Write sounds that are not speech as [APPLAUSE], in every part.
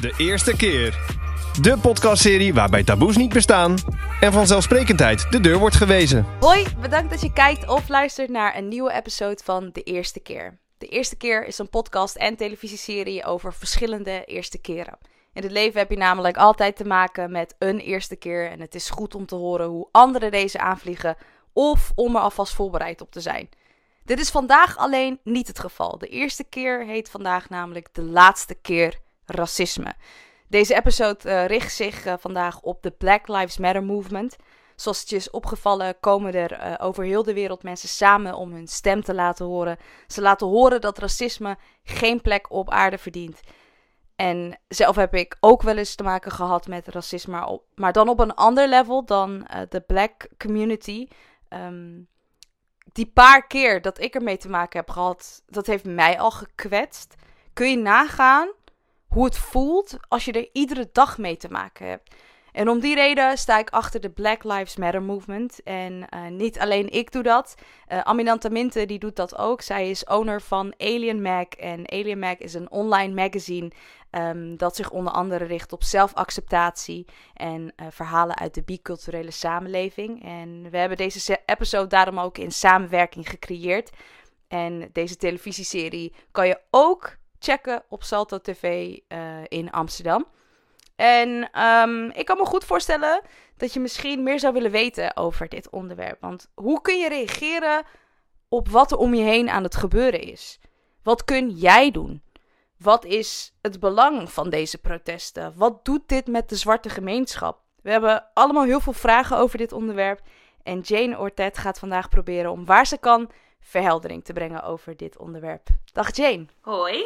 De eerste keer. De podcastserie waarbij taboes niet bestaan en vanzelfsprekendheid de deur wordt gewezen. Hoi, bedankt dat je kijkt of luistert naar een nieuwe episode van De Eerste Keer. De Eerste Keer is een podcast en televisieserie over verschillende eerste keren. In het leven heb je namelijk altijd te maken met een eerste keer en het is goed om te horen hoe anderen deze aanvliegen of om er alvast voorbereid op te zijn. Dit is vandaag alleen niet het geval. De eerste keer heet vandaag namelijk de laatste keer racisme. Deze episode uh, richt zich uh, vandaag op de Black Lives Matter movement. Zoals het je is opgevallen, komen er uh, over heel de wereld mensen samen om hun stem te laten horen. Ze laten horen dat racisme geen plek op aarde verdient. En zelf heb ik ook wel eens te maken gehad met racisme, maar, dan op een ander level dan de black community. Um, die paar keer dat ik ermee te maken heb gehad, dat heeft mij al gekwetst. Kun je nagaan hoe het voelt als je er iedere dag mee te maken hebt. En om die reden sta ik achter de Black Lives Matter movement. En uh, niet alleen ik doe dat. Uh, Aminanta Minte die doet dat ook. Zij is owner van Alien Mag. En Alien Mag is een online magazine um, dat zich onder andere richt op zelfacceptatie en uh, verhalen uit de biculturele samenleving. En we hebben deze episode daarom ook in samenwerking gecreëerd. En deze televisieserie kan je ook checken op Salto TV in Amsterdam. En um, ik kan me goed voorstellen dat je misschien meer zou willen weten over dit onderwerp. Want hoe kun je reageren op wat er om je heen aan het gebeuren is? Wat kun jij doen? Wat is het belang van deze protesten? Wat doet dit met de zwarte gemeenschap? We hebben allemaal heel veel vragen over dit onderwerp. En Jane Ortet gaat vandaag proberen om waar ze kan verheldering te brengen over dit onderwerp. Dag Jane. Hoi.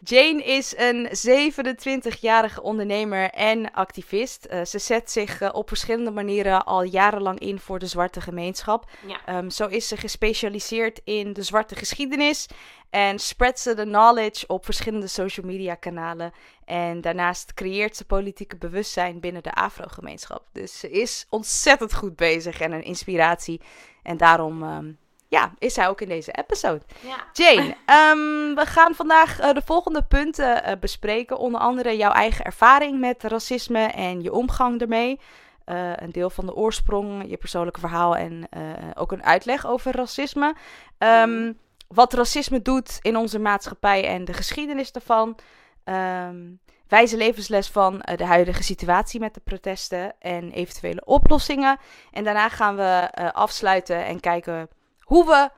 Jane is een 27-jarige ondernemer en activist. Uh, ze zet zich uh, op verschillende manieren al jarenlang in voor de zwarte gemeenschap. Ja. Um, zo is ze gespecialiseerd in de zwarte geschiedenis en spreadt ze de knowledge op verschillende social media kanalen. En daarnaast creëert ze politieke bewustzijn binnen de Afro-gemeenschap. Dus ze is ontzettend goed bezig en een inspiratie. En daarom um, ja, is hij ook in deze episode. Ja. Jane, um, [LAUGHS] we gaan vandaag uh, de volgende punten uh, bespreken. Onder andere jouw eigen ervaring met racisme en je omgang ermee. Uh, een deel van de oorsprong, je persoonlijke verhaal en ook een uitleg over racisme. Um, wat racisme doet in onze maatschappij en de geschiedenis daarvan. Um, wijze levensles van de huidige situatie met de protesten en eventuele oplossingen. En daarna gaan we afsluiten en kijken hoe we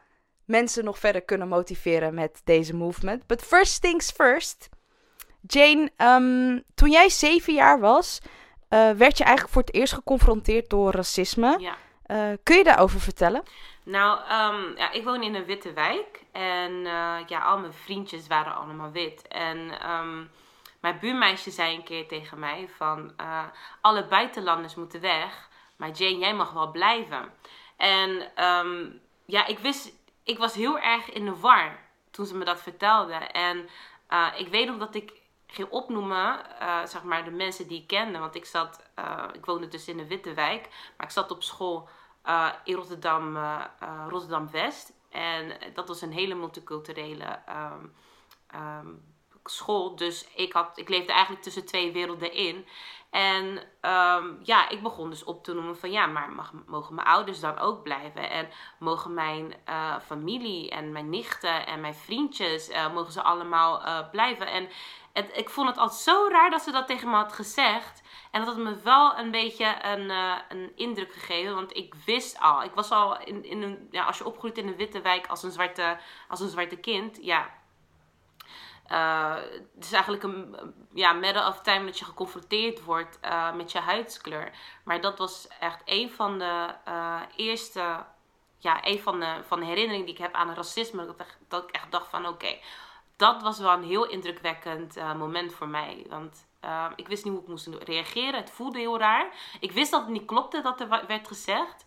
mensen nog verder kunnen motiveren met deze movement. But first things first. Jane, um, toen jij zeven jaar was, uh, werd je eigenlijk voor het eerst geconfronteerd door racisme. Ja. Uh, kun je daarover vertellen? Nou, um, ja, ik woon in een witte wijk. En uh, ja, al mijn vriendjes waren allemaal wit. En um, mijn buurmeisje zei een keer tegen mij van... alle buitenlanders moeten weg, maar Jane, jij mag wel blijven. En um, ja, ik wist, ik was heel erg in de war toen ze me dat vertelde. En uh, ik weet nog dat ik ging opnoemen, uh, zeg maar, de mensen die ik kende. Want ik zat, uh, ik woonde dus in de Witte Wijk, maar ik zat op school in Rotterdam, Rotterdam West. En dat was een hele multiculturele um, school. Dus ik, had, ik leefde eigenlijk tussen twee werelden in. En um, ja, ik begon dus op te noemen van ja, maar mag, mogen mijn ouders dan ook blijven? En mogen mijn uh, familie en mijn nichten en mijn vriendjes, uh, mogen ze allemaal uh, blijven? En het, ik vond het altijd zo raar dat ze dat tegen me had gezegd. En dat had me wel een beetje een, een indruk gegeven. Want ik wist al, ik was al in, in een, ja, als je opgroeit in een witte wijk als een zwarte, als een zwarte kind, ja, uh, het is eigenlijk een ja, matter of time dat je geconfronteerd wordt uh, met je huidskleur. Maar dat was echt een van de uh, eerste, ja, een van de, van herinneringen die ik heb aan racisme. Dat, dat ik echt dacht van oké, dat was wel een heel indrukwekkend moment voor mij. Want ik wist niet hoe ik moest reageren. Het voelde heel raar. Ik wist dat het niet klopte dat er werd gezegd.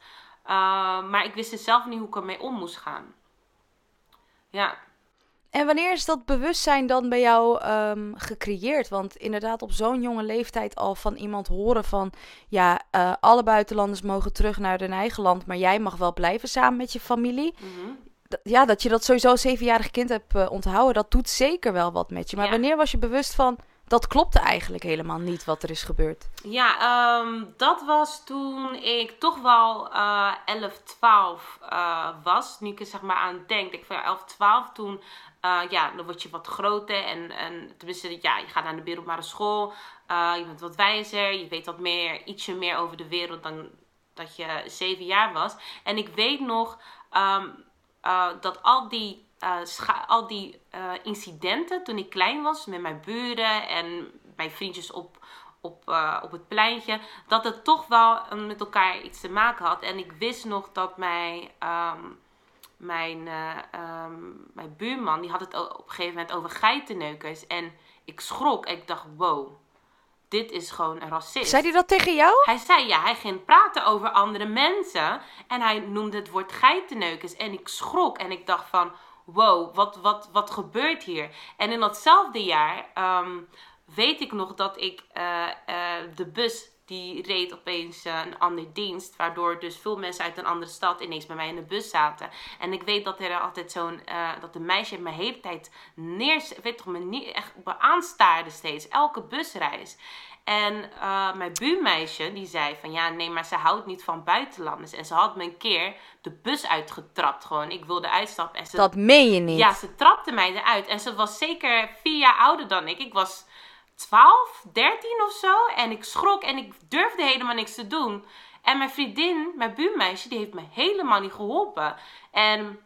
maar ik wist zelf niet hoe ik ermee om moest gaan. Ja. En wanneer is dat bewustzijn dan bij jou um, gecreëerd? Want inderdaad, op zo'n jonge leeftijd al van iemand horen van... ja, uh, alle buitenlanders mogen terug naar hun eigen land... maar jij mag wel blijven samen met je familie. Mm -hmm. Ja, dat je dat sowieso zevenjarig kind hebt uh, onthouden... dat doet zeker wel wat met je. Maar ja. wanneer was je bewust van... dat klopte eigenlijk helemaal niet wat er is gebeurd. Ja, ehm, dat was toen ik toch wel uh, 11, 12 uh, was. Nu ik er zeg maar aan denk. Ik van 11, 12 toen. Uh, ja, dan word je wat groter. En, en tenminste, ja, je gaat naar de middelbare school. Uh, je bent wat wijzer. Je weet wat meer, ietsje meer over de wereld dan dat je zeven jaar was. En ik weet nog um, uh, dat al die, uh, al die uh, incidenten toen ik klein was met mijn buren en mijn vriendjes op, op, op het pleintje, dat het toch wel met elkaar iets te maken had. En ik wist nog dat mijn, um, mijn, um, mijn buurman, die had het op een gegeven moment over geitenneukers. En ik schrok en ik dacht, wow, dit is gewoon een racist. Zei hij dat tegen jou? Hij zei ja, hij ging praten over andere mensen. En hij noemde het woord geitenneukers. En ik schrok en ik dacht van, wow, wat, wat, wat gebeurt hier? En in datzelfde jaar um, weet ik nog dat ik uh, uh, de bus die reed opeens uh, een andere dienst. Waardoor dus veel mensen uit een andere stad ineens bij mij in de bus zaten. En ik weet dat er altijd zo'n. Dat de meisje me hele tijd neer. Weet toch, me niet echt aanstaarde steeds. Elke busreis. En uh, mijn buurmeisje die zei van ja, nee, maar ze houdt niet van buitenlanders. En ze had me een keer de bus uitgetrapt gewoon. Ik wilde uitstappen. En ze, dat meen je niet? Ja, ze trapte mij eruit. En ze was zeker vier jaar ouder dan ik. Ik was 12, 13 of zo. En ik schrok en ik durfde helemaal niks te doen. En mijn vriendin, mijn buurmeisje, die heeft me helemaal niet geholpen. En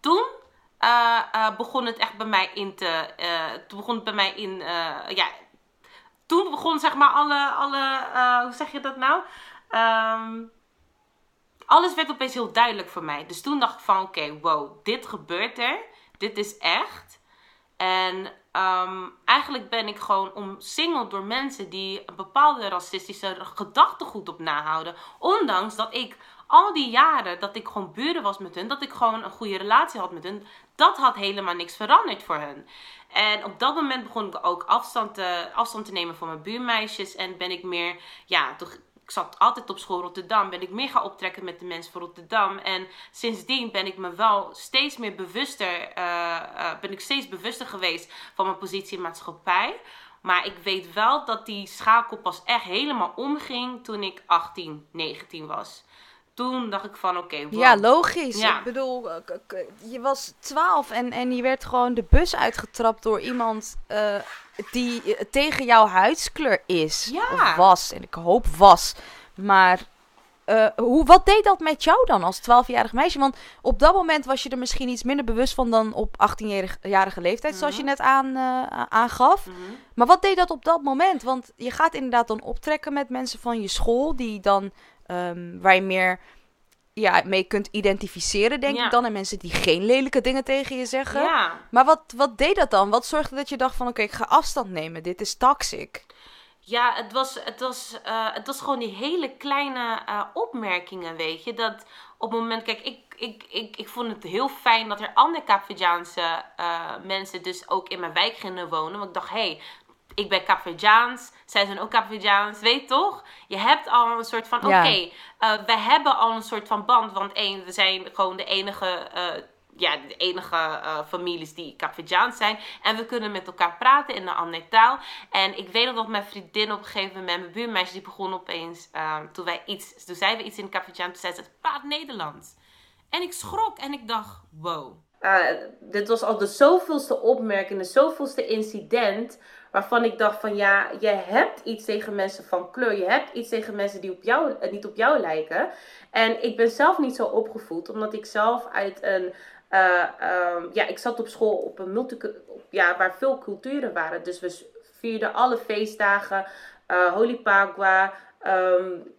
toen uh, uh, begon het echt bij mij in te. Uh, toen begon het bij mij in. ja, toen begon zeg maar alle. alle hoe zeg je dat nou? Um, alles werd opeens heel duidelijk voor mij. Dus toen dacht ik van oké, wow, dit gebeurt er. Dit is echt. En um, eigenlijk ben ik gewoon omsingeld door mensen die een bepaalde racistische gedachtegoed op nahouden. Ondanks dat ik al die jaren dat ik gewoon buren was met hun, dat ik gewoon een goede relatie had met hun, dat had helemaal niks veranderd voor hun. En op dat moment begon ik ook afstand te, afstand te nemen van mijn buurmeisjes en ben ik meer, ja, toch ik zat altijd op school Rotterdam. Ben ik meer gaan optrekken met de mensen van Rotterdam. En sindsdien ben ik me wel steeds meer bewuster. Uh, uh, ben ik steeds bewuster geweest van mijn positie in maatschappij. Maar ik weet wel dat die schakel pas echt helemaal omging toen ik 18, 19 was. Toen dacht ik van oké. Okay, wow. Ja, logisch. Ja. Ik bedoel, je was 12 en, en je werd gewoon de bus uitgetrapt door iemand uh, die tegen jouw huidskleur is. Ja. Of was. En ik hoop was. Maar uh, hoe, wat deed dat met jou dan als 12-jarig meisje? Want op dat moment was je er misschien iets minder bewust van dan op 18-jarige leeftijd, zoals je net aan, uh, aangaf. Mm-hmm. Maar wat deed dat op dat moment? Want je gaat inderdaad dan optrekken met mensen van je school, die dan, um, waar je meer ja, mee kunt identificeren, denk ja. ik dan. En mensen die geen lelijke dingen tegen je zeggen. Ja. Maar wat, wat deed dat dan? Wat zorgde dat je dacht van, oké, okay, ik ga afstand nemen. Dit is toxic. Ja, het was, het, was, uh, het was gewoon die hele kleine uh, opmerkingen, weet je. Dat op het moment, kijk, ik, ik, ik, ik vond het heel fijn dat er andere Kaapverdiaanse uh, mensen dus ook in mijn wijk gingen wonen. Want ik dacht, hé, hey, ik ben Kaapverdiaans, zij zijn ook Kaapverdiaans, weet toch? Je hebt al een soort van, oké, okay, uh, we hebben al een soort van band. Want één, we zijn gewoon de enige, uh, ja, de enige uh, families die Kaapverdiaans zijn. En we kunnen met elkaar praten in een andere taal. En ik weet nog dat mijn vriendin op een gegeven moment, mijn buurmeisje, die begon opeens, toen wij iets, toen zeiden we iets in Kaapverdiaans, toen zei ze, praat Nederlands. En ik schrok en ik dacht, wow. Uh, dit was al de zoveelste opmerking, de zoveelste incident waarvan ik dacht van ja, je hebt iets tegen mensen van kleur. Je hebt iets tegen mensen die op jou, uh, niet op jou lijken. En ik ben zelf niet zo opgevoed, omdat ik zelf uit een... Uh, um, ja, ik zat op school op een multi... Ja, waar veel culturen waren. Dus we vierden alle feestdagen. Holy Pagua, um,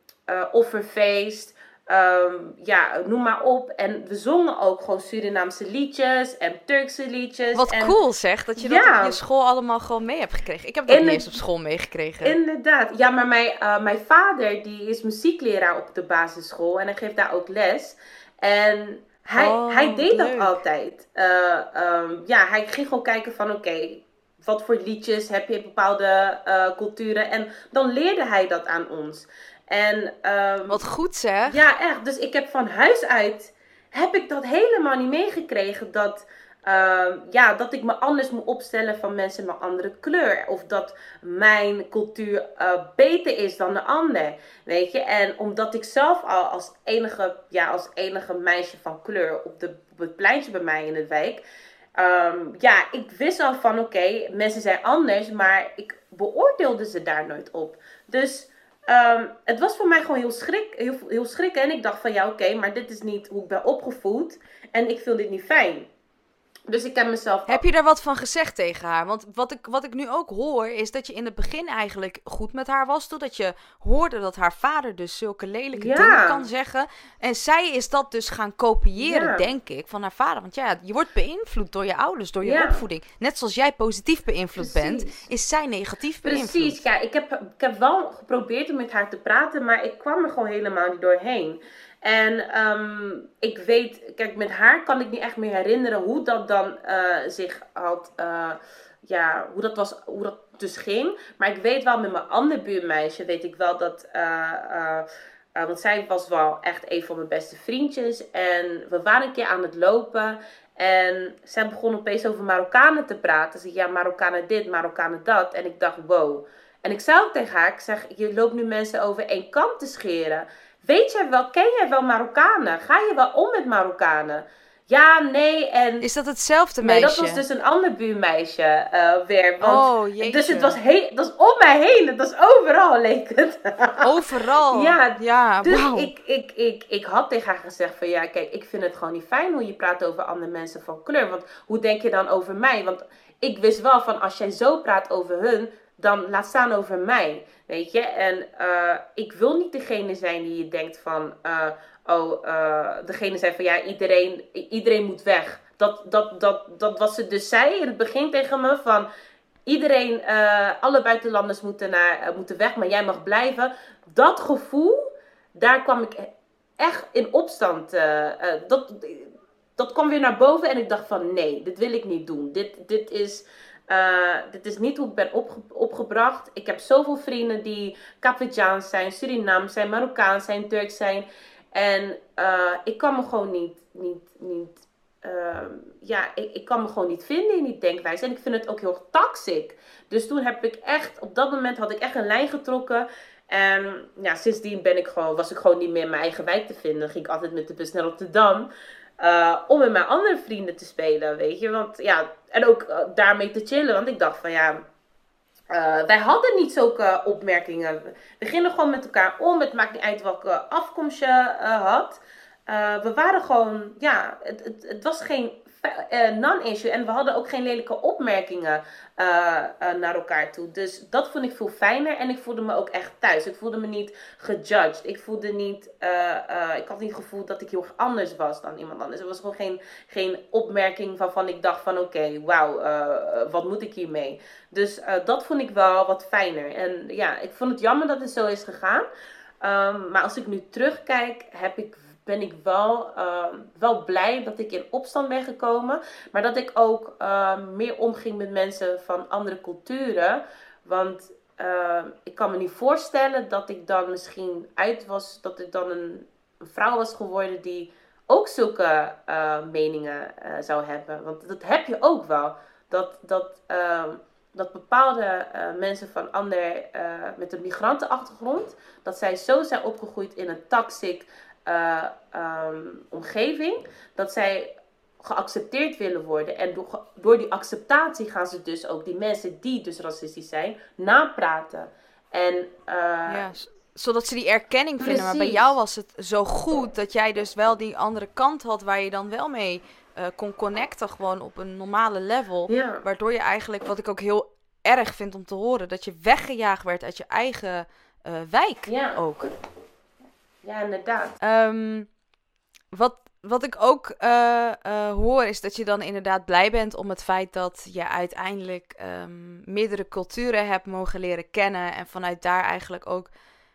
offerfeest... Um, ja, noem maar op. En we zongen ook gewoon Surinaamse liedjes en Turkse liedjes. Wat en, cool zeg, dat je dat op je school allemaal gewoon mee hebt gekregen. Ik heb dat niet eens op school meegekregen. Inderdaad. Ja, maar mijn, uh, mijn vader die is muziekleraar op de basisschool en hij geeft daar ook les. En hij, oh, hij deed leuk. dat altijd. Uh, um, ja, hij ging gewoon kijken van oké, okay, wat voor liedjes heb je in bepaalde uh, culturen. En dan leerde hij dat aan ons. En, um, Wat goed zeg. Ja, echt. Dus ik heb van huis uit, heb ik dat helemaal niet meegekregen. Dat Ehm, ja, dat ik me anders moet opstellen van mensen met andere kleur. Of dat mijn cultuur uh, beter is dan de ander. Weet je, en omdat ik zelf al als enige, ja, als enige meisje van kleur op, de, op het pleintje bij mij in de wijk. Um, ja, ik wist al van oké, mensen zijn anders, maar ik beoordeelde ze daar nooit op. Dus um, het was voor mij gewoon heel, schrik, heel, heel schrikken. En ik dacht van ja, oké, maar dit is niet hoe ik ben opgevoed. En ik vind dit niet fijn. Dus ik heb mezelf. Heb je daar wat van gezegd tegen haar? Want wat ik, wat ik nu ook hoor, is dat je in het begin eigenlijk goed met haar was. Totdat je hoorde dat haar vader dus zulke lelijke dingen kan zeggen. En zij is dat dus gaan kopiëren, denk ik, van haar vader. Want ja, je wordt beïnvloed door je ouders, door je opvoeding. Net zoals jij positief beïnvloed bent, is zij negatief beïnvloed. Precies, ja. Ik heb, ik heb wel geprobeerd om met haar te praten, maar ik kwam er gewoon helemaal niet doorheen. En um, ik weet, kijk, met haar kan ik niet echt meer herinneren hoe dat dan uh, zich had, uh, ja, hoe dat was, hoe dat dus ging. Maar ik weet wel met mijn andere buurmeisje, weet ik wel dat, uh, want zij was wel echt een van mijn beste vriendjes. En we waren een keer aan het lopen en zij begon opeens over Marokkanen te praten. Ze zei, ja, Marokkanen dit, Marokkanen dat. En ik dacht, wow. En ik zei ook tegen haar, ik zeg, je loopt nu mensen over één kant te scheren. Weet jij wel, ken jij wel Marokkanen? Ga je wel om met Marokkanen? Ja, nee en... Is dat hetzelfde meisje? Nee, dat was dus een ander buurmeisje uh, weer. Want, oh, jeetje. Dus het was, he dat was om mij heen. Het was overal, leek het. [LAUGHS] Overal? ja, ja dus wow. ik, ik, ik, ik had tegen haar gezegd van... Ja, kijk, ik vind het gewoon niet fijn hoe je praat over andere mensen van kleur. Want hoe denk je dan over mij? Want ik wist wel van als jij zo praat over hun dan laat staan over mij. Weet je? En uh, ik wil niet degene zijn die je denkt van. Uh, oh, uh, degene zijn van ja, iedereen, iedereen moet weg. Dat, dat, dat, dat wat ze dus zei in het begin tegen me van. Iedereen, alle buitenlanders moeten, naar, moeten weg, maar jij mag blijven. Dat gevoel, daar kwam ik echt in opstand. dat, dat kwam weer naar boven en ik dacht van nee, dit wil ik niet doen. Dit, dit is uh, dit is niet hoe ik ben opgebracht. Ik heb zoveel vrienden die Capverdiaans zijn, Surinaams zijn, Marokkaans zijn, Turks zijn. En uh, ik kan me gewoon niet, niet, niet uh, ja, ik, ik kan me gewoon niet vinden in die denkwijze. En ik vind het ook heel toxic. Dus toen heb ik echt, op dat moment had ik echt een lijn getrokken. En ja, sindsdien ben ik gewoon, was ik gewoon niet meer in mijn eigen wijk te vinden. Ging ik altijd met de bus naar Rotterdam. Uh, om met mijn andere vrienden te spelen, weet je. Want ja, en ook uh, daarmee te chillen. Want ik dacht van ja, uh, wij hadden niet zulke opmerkingen. We gingen gewoon met elkaar om. Het maakt niet uit welke afkomst je had. we waren gewoon, ja, het, het, het was geen uh, non-issue. En we hadden ook geen lelijke opmerkingen uh, naar elkaar toe. Dus dat vond ik veel fijner. En ik voelde me ook echt thuis. Ik voelde me niet gejudged. Ik voelde niet. ik had niet het gevoel dat ik heel anders was dan iemand anders. Er was gewoon geen, geen opmerking waarvan ik dacht van oké, wauw, wat moet ik hiermee? Dus dat vond ik wel wat fijner. En ja, ik vond het jammer dat het zo is gegaan. Um, maar als ik nu terugkijk, heb ik ben ik wel, uh, wel blij dat ik in opstand ben gekomen. Maar dat ik ook uh, meer omging met mensen van andere culturen. Want uh, ik kan me niet voorstellen dat ik dan misschien uit was, dat ik dan een, een vrouw was geworden die ook zulke meningen uh, zou hebben. Want dat heb je ook wel. Dat, dat, ehm, dat bepaalde mensen van ander, met een migrantenachtergrond, dat zij zo zijn opgegroeid in een toxic uh, um, omgeving, dat zij geaccepteerd willen worden. En door, door die acceptatie gaan ze dus ook die mensen die dus racistisch zijn, napraten. En, uh, ja, zodat ze die erkenning vinden. Maar bij jou was het zo goed dat jij dus wel die andere kant had waar je dan wel mee uh, kon connecten, gewoon op een normale level. Ja. Waardoor je eigenlijk, wat ik ook heel erg vind om te horen, dat je weggejaagd werd uit je eigen uh, wijk ja. ook. Ja, inderdaad. Um, wat, wat ik ook uh, uh, hoor is dat je dan inderdaad blij bent om het feit dat je uiteindelijk um, meerdere culturen hebt mogen leren kennen. En vanuit daar eigenlijk ook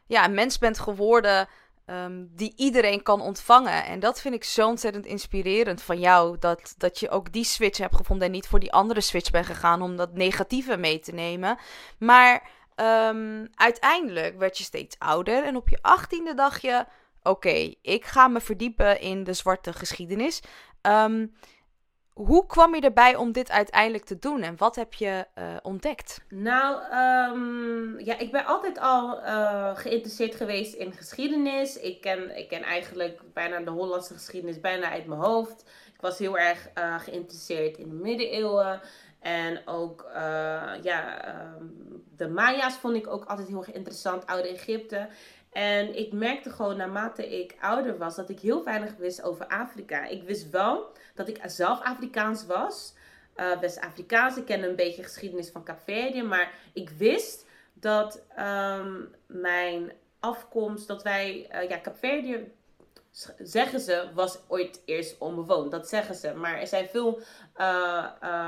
ja, een mens bent geworden um, die iedereen kan ontvangen. En dat vind ik zo ontzettend inspirerend van jou. Dat, dat je ook die switch hebt gevonden en niet voor die andere switch bent gegaan om dat negatieve mee te nemen. Maar Um, uiteindelijk werd je steeds ouder en op je achttiende dacht je: Oké, ik ga me verdiepen in de zwarte geschiedenis. Um, hoe kwam je erbij om dit uiteindelijk te doen en wat heb je uh, ontdekt? Nou, um, ja, ik ben altijd al uh, geïnteresseerd geweest in geschiedenis. Ik ken, ik ken eigenlijk bijna de Hollandse geschiedenis bijna uit mijn hoofd. Ik was heel erg uh, geïnteresseerd in de middeleeuwen. En ook ja, um, de Maya's vond ik ook altijd heel erg interessant, Oude Egypte. En ik merkte gewoon naarmate ik ouder was dat ik heel weinig wist over Afrika. Ik wist wel dat ik zelf Afrikaans was. Uh, West-Afrikaans. Ik ken een beetje geschiedenis van Kaapverdië. Maar ik wist dat um, mijn afkomst, dat wij, uh, ja, Kaapverdië, zeggen ze, was ooit eerst onbewoond. Dat zeggen ze. Maar er zijn veel uh,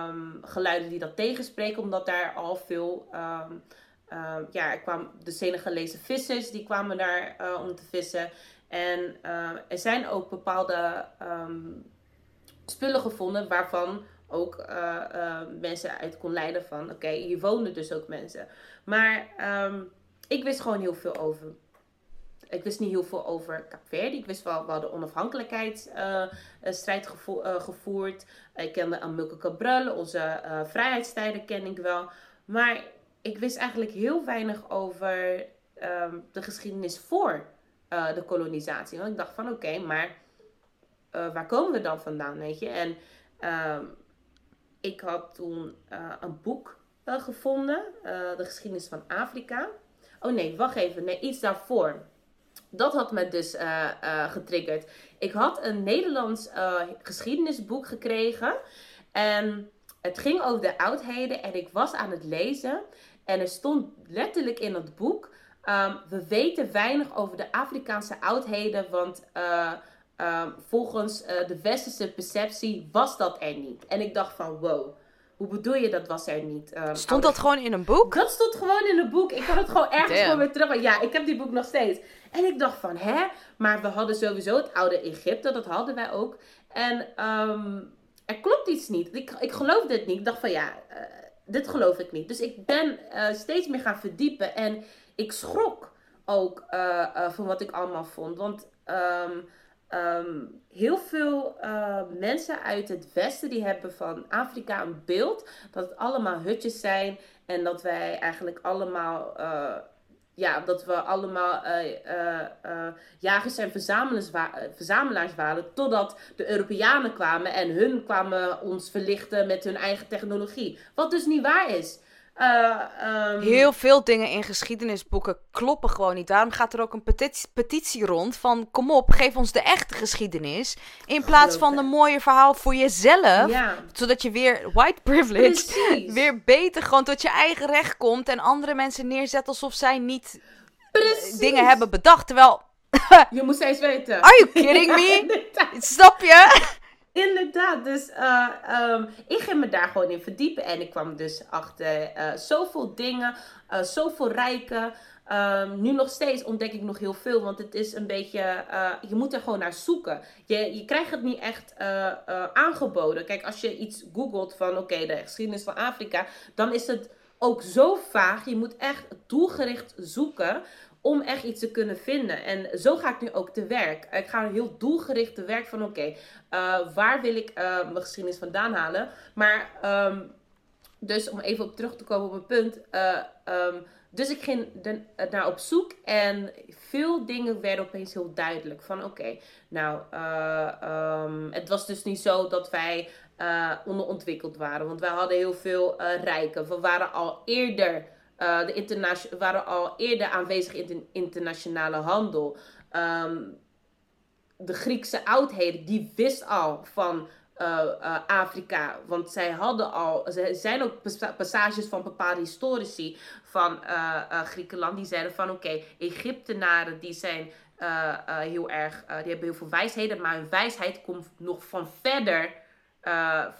um, geluiden die dat tegenspreken, omdat daar al veel. Um, uh, ja, er kwam de Senegalese vissers, die kwamen daar uh, om te vissen. En uh, er zijn ook bepaalde spullen gevonden waarvan ook mensen uit kon leiden van... Oké, hier woonden dus ook mensen. Maar ik wist gewoon heel veel over... Ik wist niet heel veel over Kaapverdi. Ik wist wel, we hadden onafhankelijkheidsstrijd gevo gevoerd. Ik kende Amilcar Cabral, onze vrijheidstijden ken ik wel. Maar ik wist eigenlijk heel weinig over um, de geschiedenis voor uh, de kolonisatie. Want ik dacht van oké, maar uh, waar komen we dan vandaan, weet je? En um, ik had toen uh, een boek gevonden, de geschiedenis van Afrika. Oh nee, wacht even, nee, iets daarvoor. Dat had me dus getriggerd. Ik had een Nederlands geschiedenisboek gekregen. En het ging over de oudheden en ik was aan het lezen. En er stond letterlijk in het boek: um, we weten weinig over de Afrikaanse oudheden, want um, volgens de westerse perceptie was dat er niet. En ik dacht van wow. Hoe bedoel je dat was er niet? Um, stond dat gewoon in een boek? Dat stond gewoon in een boek. Ik had het gewoon ergens gewoon weer terug. Ja, ik heb die boek nog steeds. En ik dacht van, hè? Maar we hadden sowieso het oude Egypte. Dat hadden wij ook. En er klopt iets niet. Ik, ik geloofde het niet. Ik dacht van, ja... Uh, dit geloof ik niet. Dus ik ben uh, steeds meer gaan verdiepen. En ik schrok ook uh, van wat ik allemaal vond. Want um, um, heel veel mensen uit het Westen die hebben van Afrika een beeld dat het allemaal hutjes zijn. En dat wij eigenlijk allemaal ja, dat we allemaal uh, uh, jagers en verzamelaars, verzamelaars waren. Totdat de Europeanen kwamen en hun kwamen ons verlichten met hun eigen technologie. Wat dus niet waar is. Um... Heel veel dingen in geschiedenisboeken kloppen gewoon niet. Daarom gaat er ook een petitie, petitie rond van kom op, geef ons de echte geschiedenis. In plaats van een mooie verhaal voor jezelf. Ja. Zodat je weer white privilege Precies. [LAUGHS] weer beter gewoon tot je eigen recht komt. En andere mensen neerzet alsof zij niet Precies. dingen hebben bedacht. Terwijl... [LAUGHS] je moet steeds weten. Are you kidding me? [LAUGHS] Snap je? Inderdaad, dus uh, um, ik ging me daar gewoon in verdiepen. En ik kwam dus achter uh, zoveel dingen, uh, zoveel rijken. Um, nu nog steeds ontdek ik nog heel veel, want het is een beetje, je moet er gewoon naar zoeken. Je, je krijgt het niet echt aangeboden. Kijk, als je iets googelt van oké, de geschiedenis van Afrika, dan is het ook zo vaag. Je moet echt doelgericht zoeken om echt iets te kunnen vinden. En zo ga ik nu ook te werk. Ik ga heel doelgericht te werk van oké, uh, waar wil ik uh, mijn geschiedenis vandaan halen? Maar um, dus om even op terug te komen op mijn punt. Uh, um, dus ik ging naar op zoek en veel dingen werden opeens heel duidelijk. Van oké, nou, um, het was dus niet zo dat wij onderontwikkeld waren. Want wij hadden heel veel rijken. We waren al eerder uh, de waren al eerder aanwezig in de internationale handel. Um, de Griekse oudheden, die wist al van uh, uh, Afrika. Want zij hadden al, er zijn ook passages van bepaalde historici van Griekenland. Die zeiden van oké, Egyptenaren die zijn heel erg, die hebben heel veel wijsheden. Maar hun wijsheid komt nog van verder,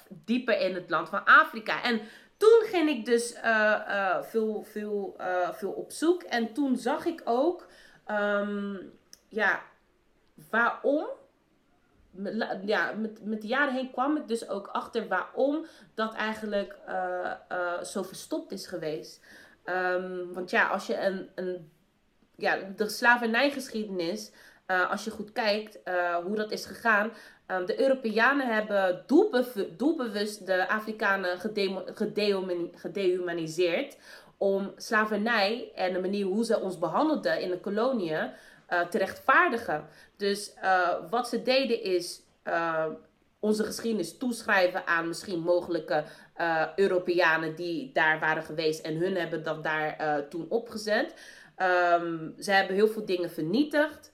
dieper in het land van Afrika. En toen ging ik dus uh, uh, veel, veel, uh, veel op zoek. En toen zag ik ook, um, ja, waarom. Ja, met, met de jaren heen kwam ik dus ook achter waarom dat eigenlijk zo verstopt is geweest. Um, want ja, als je een, een ja, de slavernijgeschiedenis eh, als je goed kijkt eh, hoe dat is gegaan. Ehm, de Europeanen hebben doelbewust de Afrikanen gedehumaniseerd om slavernij en de manier hoe ze ons behandelden in de koloniën uh, te rechtvaardigen. Dus wat ze deden is onze geschiedenis toeschrijven aan misschien mogelijke Europeanen die daar waren geweest en hun hebben dat daar toen opgezet. Um, ze hebben heel veel dingen vernietigd.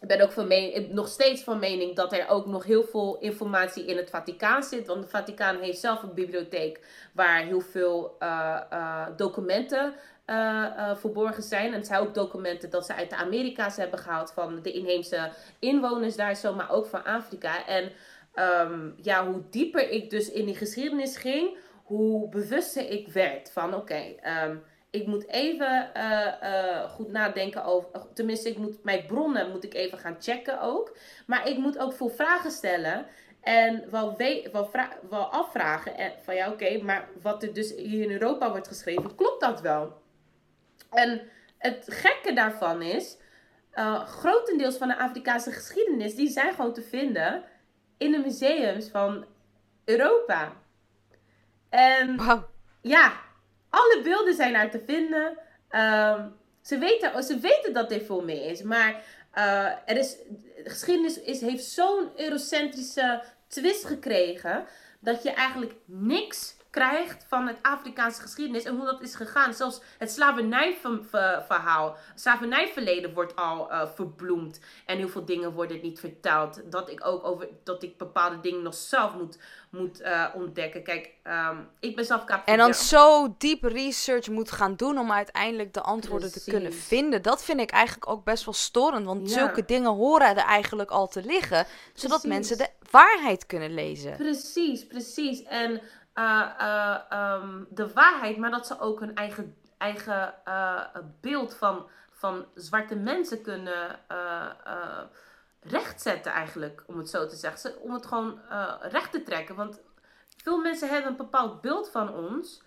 Ik ben ook van mening, nog steeds van mening dat er ook nog heel veel informatie in het Vaticaan zit. Want het Vaticaan heeft zelf een bibliotheek waar heel veel uh, uh, documenten uh, verborgen zijn. En het zijn ook documenten dat ze uit de Amerika's hebben gehaald van de inheemse inwoners daar zo, maar ook van Afrika. En um, ja, hoe dieper ik dus in die geschiedenis ging, hoe bewuster ik werd van oké. Um, ik moet even uh, uh, goed nadenken over. Tenminste, ik moet mijn bronnen moet ik even gaan checken ook. Maar ik moet ook veel vragen stellen. En wel, we, wel, wel afvragen. En van ja, oké, maar wat er dus hier in Europa wordt geschreven, klopt dat wel? En het gekke daarvan is. Uh, grotendeels van de Afrikaanse geschiedenis, die zijn gewoon te vinden in de museums van Europa. En wow. ja, alle beelden zijn daar te vinden. Ehm, ze, weten, ze weten dat er veel meer is. Maar uh, er is, de geschiedenis is, heeft zo'n eurocentrische twist gekregen. Dat je eigenlijk niks krijgt van het Afrikaanse geschiedenis en hoe dat is gegaan. Zelfs het slavernijverhaal, slavernijverleden wordt al uh, verbloemd. En heel veel dingen worden niet verteld. Dat ik ook over, dat ik bepaalde dingen nog zelf moet, moet uh, ontdekken. Kijk, um, ik ben zelf En dan zo diep research moet gaan doen om uiteindelijk de antwoorden te kunnen vinden. Dat vind ik eigenlijk ook best wel storend. Want zulke dingen horen er eigenlijk al te liggen. Zodat mensen de waarheid kunnen lezen. Precies, precies. En um, de waarheid, maar dat ze ook hun eigen, eigen uh, beeld van, van zwarte mensen kunnen rechtzetten, eigenlijk, om het zo te zeggen. Om het gewoon recht te trekken. Want veel mensen hebben een bepaald beeld van ons.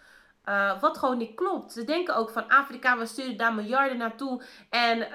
Wat gewoon niet klopt. Ze denken ook van Afrika, we sturen daar miljarden naartoe en,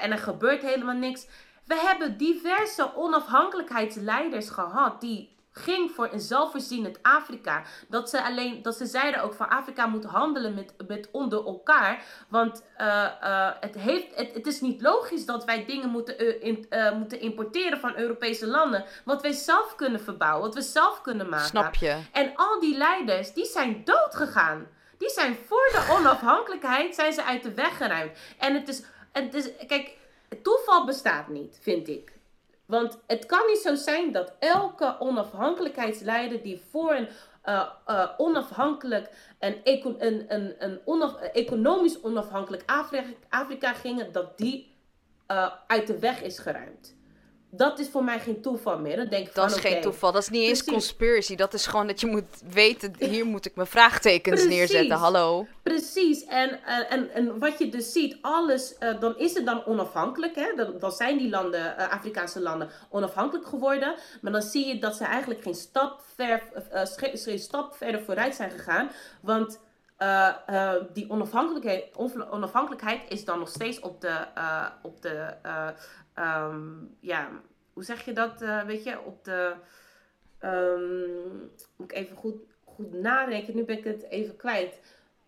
en er gebeurt helemaal niks. We hebben diverse onafhankelijkheidsleiders gehad die ging voor een zelfvoorzienend Afrika. Dat ze, alleen, dat ze zeiden ook van Afrika moet handelen met, met onder elkaar. Want uh, uh, het, heeft, het, het is niet logisch dat wij dingen moeten, uh, in, moeten importeren van Europese landen. Wat wij zelf kunnen verbouwen, wat we zelf kunnen maken. Snap je? En al die leiders, die zijn dood gegaan. Die zijn voor de [LAUGHS] onafhankelijkheid zijn ze uit de weg geruimd. En het is, het is kijk, toeval bestaat niet, vind ik. Want het kan niet zo zijn dat elke onafhankelijkheidsleider die voor een uh, uh, onafhankelijk en een, een, een economisch onafhankelijk Afrika, Afrika gingen, dat die uh, uit de weg is geruimd dat is voor mij geen toeval meer. Dan denk ik dat is geen toeval. Dat is niet eens conspiracy. Dat is gewoon dat je moet weten, hier moet ik mijn vraagtekens neerzetten. Hallo. Precies. En, en, en wat je dus ziet, alles, uh, dan is het dan onafhankelijk. Hè? Dan, dan zijn die landen, uh, Afrikaanse landen, onafhankelijk geworden. Maar dan zie je dat ze eigenlijk geen stap, ver, geen stap verder vooruit zijn gegaan. Want die onafhankelijkheid, onafhankelijkheid is dan nog steeds op de, op de um, ja, hoe zeg je dat? Uh, weet je, op de. Um, moet ik even goed, goed nadenken. Nu ben ik het even kwijt.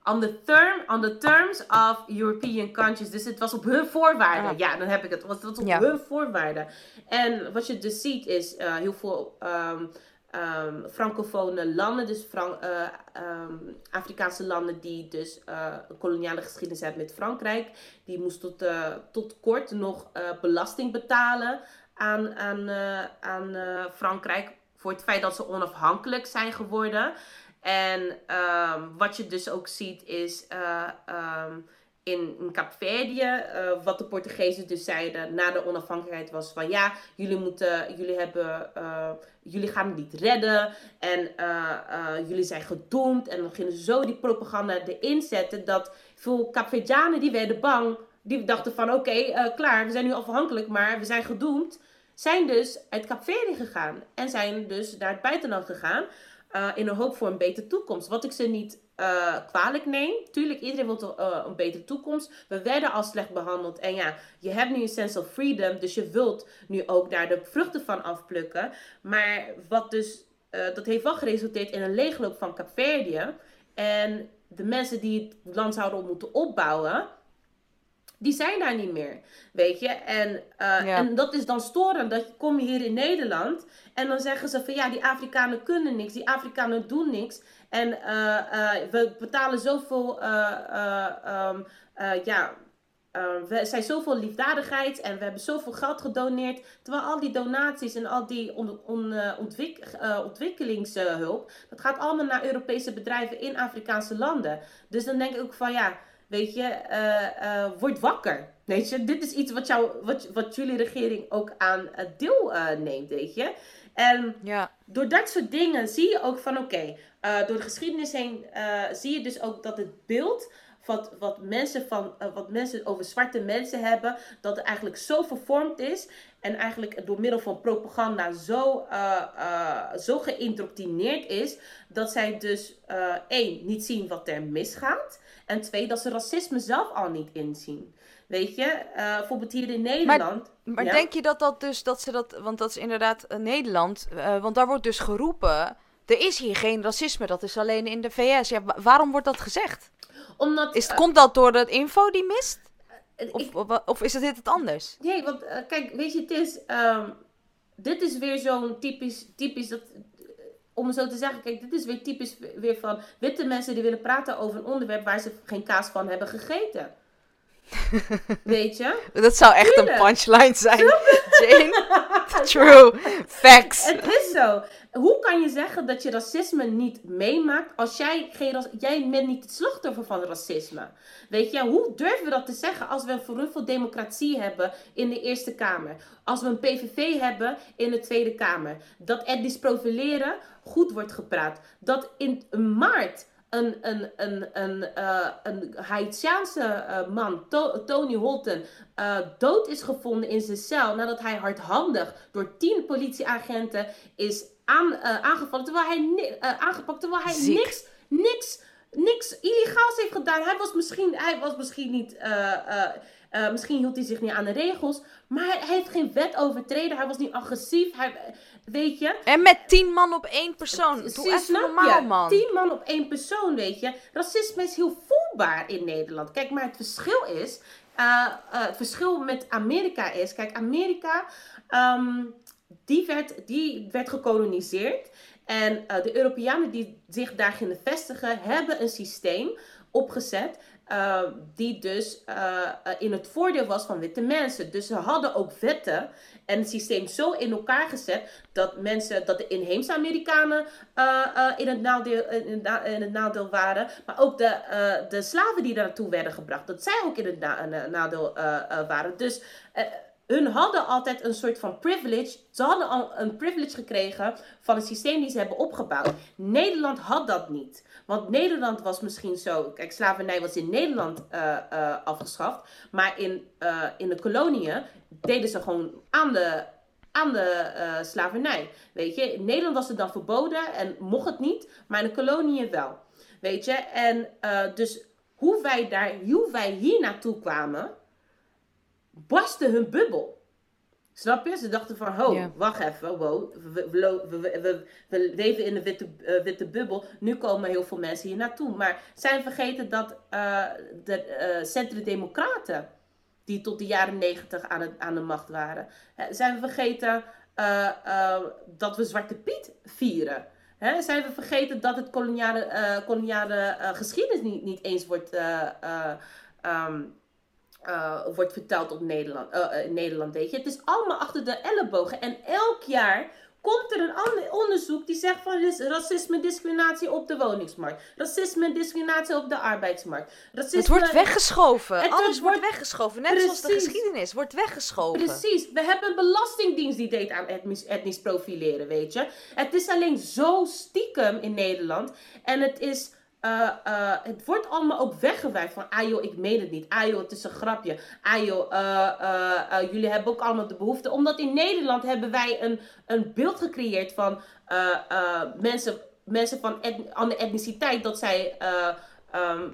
On the, term, on the terms of European countries. Dus het was op hun voorwaarden. Ah. Ja, dan heb ik het. Het was op hun voorwaarden. En wat je dus ziet is uh, heel veel um, um, francofone landen, dus uh, um, Afrikaanse landen die dus uh, een koloniale geschiedenis hebben met Frankrijk, die moesten tot, uh, tot kort nog belasting betalen aan, aan, aan Frankrijk voor het feit dat ze onafhankelijk zijn geworden. En um, wat je dus ook ziet is in, Kaapverdië, uh, wat de Portugezen dus zeiden na de onafhankelijkheid was van ja, jullie moeten, jullie hebben, uh, jullie gaan niet redden en uh, jullie zijn gedoemd. En dan gingen ze zo die propaganda erin zetten dat veel Kaapverdianen die werden bang, die dachten van oké, klaar, we zijn nu afhankelijk, maar we zijn gedoemd. Zijn dus uit Kaapverdië gegaan en zijn dus naar het buitenland gegaan. in een hoop voor een betere toekomst. Wat ik ze niet uh, kwalijk neem. Tuurlijk, iedereen wil uh, een betere toekomst. We werden al slecht behandeld. En ja, je hebt nu een sense of freedom. Dus je wilt nu ook daar de vruchten van afplukken. Maar wat dus, dat heeft wel geresulteerd in een leegloop van Capverdië. En de mensen die het land zouden moeten opbouwen die zijn daar niet meer. Weet je? En, uh, en dat is dan storend. Dat je, kom je hier in Nederland en dan zeggen ze van ja, die Afrikanen kunnen niks, die Afrikanen doen niks. En uh, uh, we betalen zoveel, um, ja, we zijn zoveel liefdadigheid en we hebben zoveel geld gedoneerd. Terwijl al die donaties en al die on, on, ontwik, ontwikkelingshulp, dat gaat allemaal naar Europese bedrijven in Afrikaanse landen. Dus dan denk ik ook van ja Weet je, uh, word wakker. Weet je, dit is iets wat, jou, wat, wat jullie regering ook aan deel uh, neemt, weet je. En ja. door dat soort dingen zie je ook van, oké, okay, door de geschiedenis heen zie je dus ook dat het beeld wat, wat, mensen van, wat mensen over zwarte mensen hebben, dat het eigenlijk zo vervormd is. En eigenlijk door middel van propaganda zo, zo geïndoctrineerd is, dat zij dus één, niet zien wat er misgaat. En twee, dat ze racisme zelf al niet inzien. Weet je, uh, bijvoorbeeld hier in Nederland. Maar, maar denk je dat dat dus, dat ze dat, want dat is inderdaad uh, Nederland, uh, want daar wordt dus geroepen, er is hier geen racisme, dat is alleen in de VS. Ja, waarom wordt dat gezegd? Omdat, is, komt dat door de info die mist? Of, of, of, is het dit het anders? Nee, want kijk, weet je, het is, um, dit is weer zo'n typisch, typisch dat, om zo te zeggen, kijk, dit is weer typisch weer van witte mensen die willen praten over een onderwerp waar ze geen kaas van hebben gegeten. [LAUGHS] Weet je? Dat zou echt een punchline zijn. [LAUGHS] Jane. True. Facts. Het is zo. Hoe kan je zeggen dat je racisme niet meemaakt als jij geen jij bent niet het slachtoffer van racisme? Weet je, hoe durven we dat te zeggen als we een verruffeld democratie hebben in de Eerste Kamer? Als we een PVV hebben in de Tweede Kamer? Dat etnisch profileren goed wordt gepraat. Dat in maart een, een, een, een, uh, een Haitiaanse uh, man, to Tony Holton, uh, dood is gevonden in zijn cel nadat hij hardhandig door tien politieagenten is aan, aangevallen. Terwijl hij, aangepakt, terwijl hij niks, niks, niks illegaals heeft gedaan. Hij was misschien, hij was misschien niet. misschien hield hij zich niet aan de regels. Maar hij, hij heeft geen wet overtreden. Hij was niet agressief. Hij, Weet je? En met tien man op één persoon. Doe even normaal, man. Tien man op één persoon, weet je. Racisme is heel voelbaar in Nederland. Kijk, maar het verschil is... Het verschil met Amerika is... Kijk, Amerika... Um, die, werd, die werd gekoloniseerd. En uh, de Europeanen die zich daar gingen vestigen... hebben een systeem opgezet uh, die dus uh, in het voordeel was van witte mensen. Dus ze hadden ook wetten en het systeem zo in elkaar gezet dat mensen, dat de inheemse Amerikanen in, het nadeel, in, het nadeel waren, maar ook de, de slaven die daar naartoe werden gebracht, dat zij ook in het na nadeel waren. Dus hun hadden altijd een soort van privilege. Ze hadden al een privilege gekregen van het systeem die ze hebben opgebouwd. Nederland had dat niet. Want Nederland was misschien zo. Kijk, slavernij was in Nederland uh, uh, afgeschaft. Maar in, uh, in de koloniën deden ze gewoon aan de, aan de slavernij. Weet je, in Nederland was het dan verboden en mocht het niet. Maar in de koloniën wel. Weet je, en dus hoe wij, daar, hoe wij hier naartoe kwamen barstte hun bubbel. Snap je? Ze dachten van, ho, wacht even, wow, we, we, we, leven in een witte, uh, witte bubbel. Nu komen heel veel mensen hier naartoe. Maar zijn vergeten dat uh, de uh, centrum-democraten, die tot de jaren negentig aan, aan de macht waren, zijn we vergeten dat we Zwarte Piet vieren. Hè? Zijn we vergeten dat het koloniale, koloniale geschiedenis niet, niet eens wordt... Um, uh, wordt verteld op Nederland, uh, Nederland, weet je. Het is allemaal achter de ellebogen. En elk jaar komt er een ander onderzoek die zegt van racisme en discriminatie op de woningsmarkt. Racisme en discriminatie op de arbeidsmarkt. Racisme... Het wordt weggeschoven. Het Alles wordt weggeschoven. Net Precies. zoals de geschiedenis wordt weggeschoven. Precies. We hebben een belastingdienst die deed aan etnisch, etnisch profileren, weet je. Het is alleen zo stiekem in Nederland. En het is uh, uh, het wordt allemaal ook weggewerkt van, ah joh, ik meen het niet. Ah joh, het is een grapje. Ah joh, uh, jullie hebben ook allemaal de behoefte. Omdat in Nederland hebben wij een, een beeld gecreëerd van mensen, mensen van andere etniciteit, dat zij eh, ehm,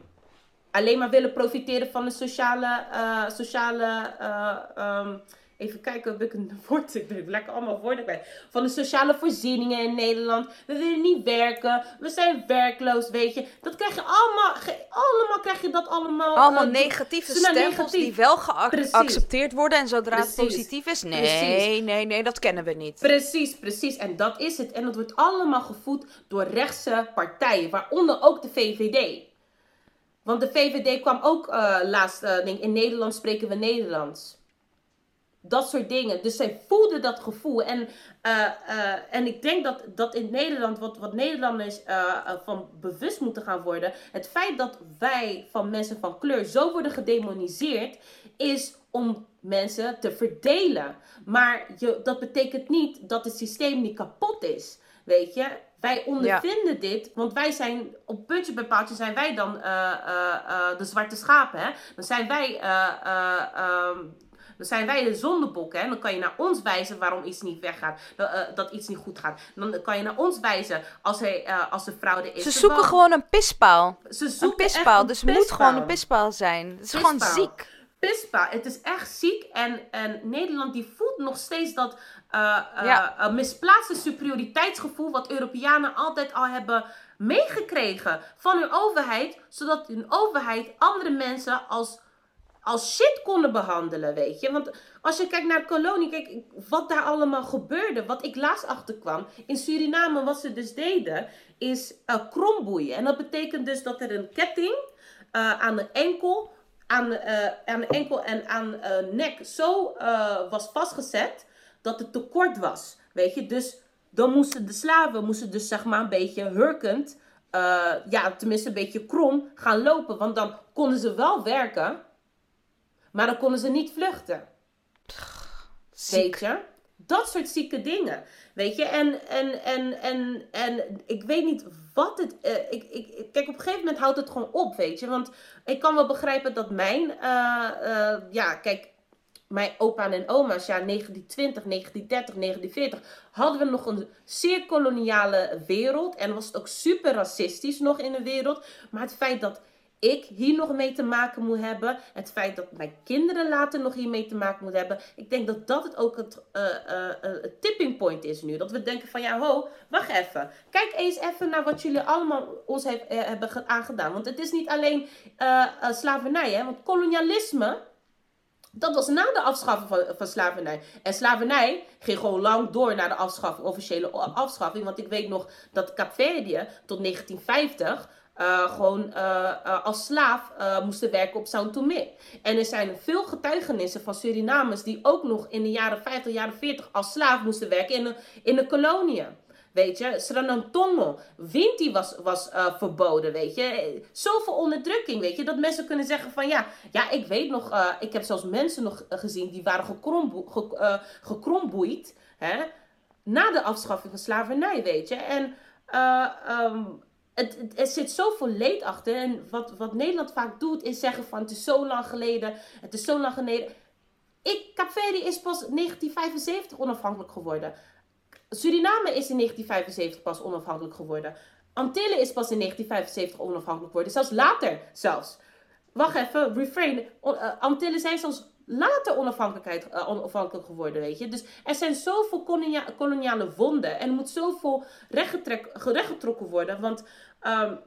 alleen maar willen profiteren van de sociale, eh, sociale eh, ehm, Even kijken of ik een [LAUGHS] woord. Ik ben lekker allemaal woorden kwijt. Van de sociale voorzieningen in Nederland. We willen niet werken. We zijn werkloos, weet je. Dat krijg je allemaal. Allemaal krijg je dat allemaal. Allemaal uh, negatieve stempels negatief. die wel geaccepteerd worden. En zodra precies. het positief is, nee, precies. nee, nee, dat kennen we niet. Precies, precies. En dat is het. En dat wordt allemaal gevoed door rechtse partijen. Waaronder ook de VVD. Want de VVD kwam ook uh, laatst. Uh, in Nederland spreken we Nederlands. Dat soort dingen. Dus zij voelden dat gevoel. En, uh, uh, en ik denk dat, dat in Nederland, wat, wat Nederlanders uh, van bewust moeten gaan worden. Het feit dat wij van mensen van kleur zo worden gedemoniseerd, is om mensen te verdelen. Maar je, dat betekent niet dat het systeem niet kapot is. Weet je, wij ondervinden ja. dit, want wij zijn op puntje bij paaltje zijn wij dan de zwarte schapen. Hè? Dan zijn wij. Dan zijn wij de zondebokken. Hè? Dan kan je naar ons wijzen waarom iets niet weggaat. Dat, uh, dat iets niet goed gaat. Dan kan je naar ons wijzen als, hij, uh, als de fraude is. Ze zoeken wel... gewoon een pispaal. Ze zoeken een pispaal. Een dus het moet gewoon een pispaal zijn. Het is pispaal. gewoon ziek. Pispaal. Het is echt ziek. En, en Nederland die voelt nog steeds dat uh, ja. misplaatste superioriteitsgevoel. Wat Europeanen altijd al hebben meegekregen van hun overheid. Zodat hun overheid andere mensen als als shit konden behandelen, weet je. Want als je kijkt naar kolonie, kijk wat daar allemaal gebeurde. Wat ik laatst achterkwam. In Suriname, wat ze dus deden, is uh, kromboeien. En dat betekent dus dat er een ketting uh, aan de enkel, aan, uh, aan de enkel en aan de nek zo was vastgezet dat het te kort was. Weet je, dus dan moesten de slaven, moesten dus zeg maar een beetje hurkend, ja, tenminste een beetje krom gaan lopen. Want dan konden ze wel werken. Maar dan konden ze niet vluchten. Ziek. Weet je? Dat soort zieke dingen. Weet je? En, en, en, en, en ik weet niet wat het... Uh, ik, ik, kijk, op een gegeven moment houdt het gewoon op, weet je? Want ik kan wel begrijpen dat mijn... Uh, uh, ja, kijk... Mijn opa en oma's, ja, 1920, 1930, 1940, hadden we nog een zeer koloniale wereld. En was het ook super racistisch nog in de wereld. Maar het feit dat ik hier nog mee te maken moet hebben. Het feit dat mijn kinderen later nog hiermee te maken moeten hebben. Ik denk dat dat het ook het uh, tipping point is nu. Dat we denken van ja, ho, wacht even. Kijk eens even naar wat jullie allemaal ons hebben aangedaan. Want het is niet alleen slavernij, hè. Want kolonialisme... Dat was na de afschaffing van, slavernij. En slavernij ging gewoon lang door naar de afschaffing, officiële afschaffing. Want ik weet nog dat Kaapverdië tot 1950 uh, gewoon uh, uh, als slaaf moesten werken op São Tomé. En er zijn veel getuigenissen van Surinamers die ook nog in de jaren 50, jaren 40 als slaaf moesten werken in de, in de koloniën. Weet je, Sranantongo, Winti was, was verboden, weet je. Zoveel onderdrukking, weet je. Dat mensen kunnen zeggen van ja, ja ik weet nog, ik heb zelfs mensen nog gezien die waren gekrombo ge gekromboeid. Hè, na de afschaffing van slavernij, weet je. En um, het, het, er zit zoveel leed achter. En wat, wat Nederland vaak doet, is zeggen van het is zo lang geleden. Het is zo lang geleden. Ik, Kaapverdi is pas 1975 onafhankelijk geworden. Suriname is in 1975 pas onafhankelijk geworden. Antillen is pas in 1975 onafhankelijk geworden. Zelfs later zelfs. Wacht even, refrain. Uh, Antillen zijn zelfs later uh, onafhankelijk geworden, weet je. Dus er zijn zoveel kolonia koloniale wonden. En er moet zoveel rechtgetrokken worden. Want um,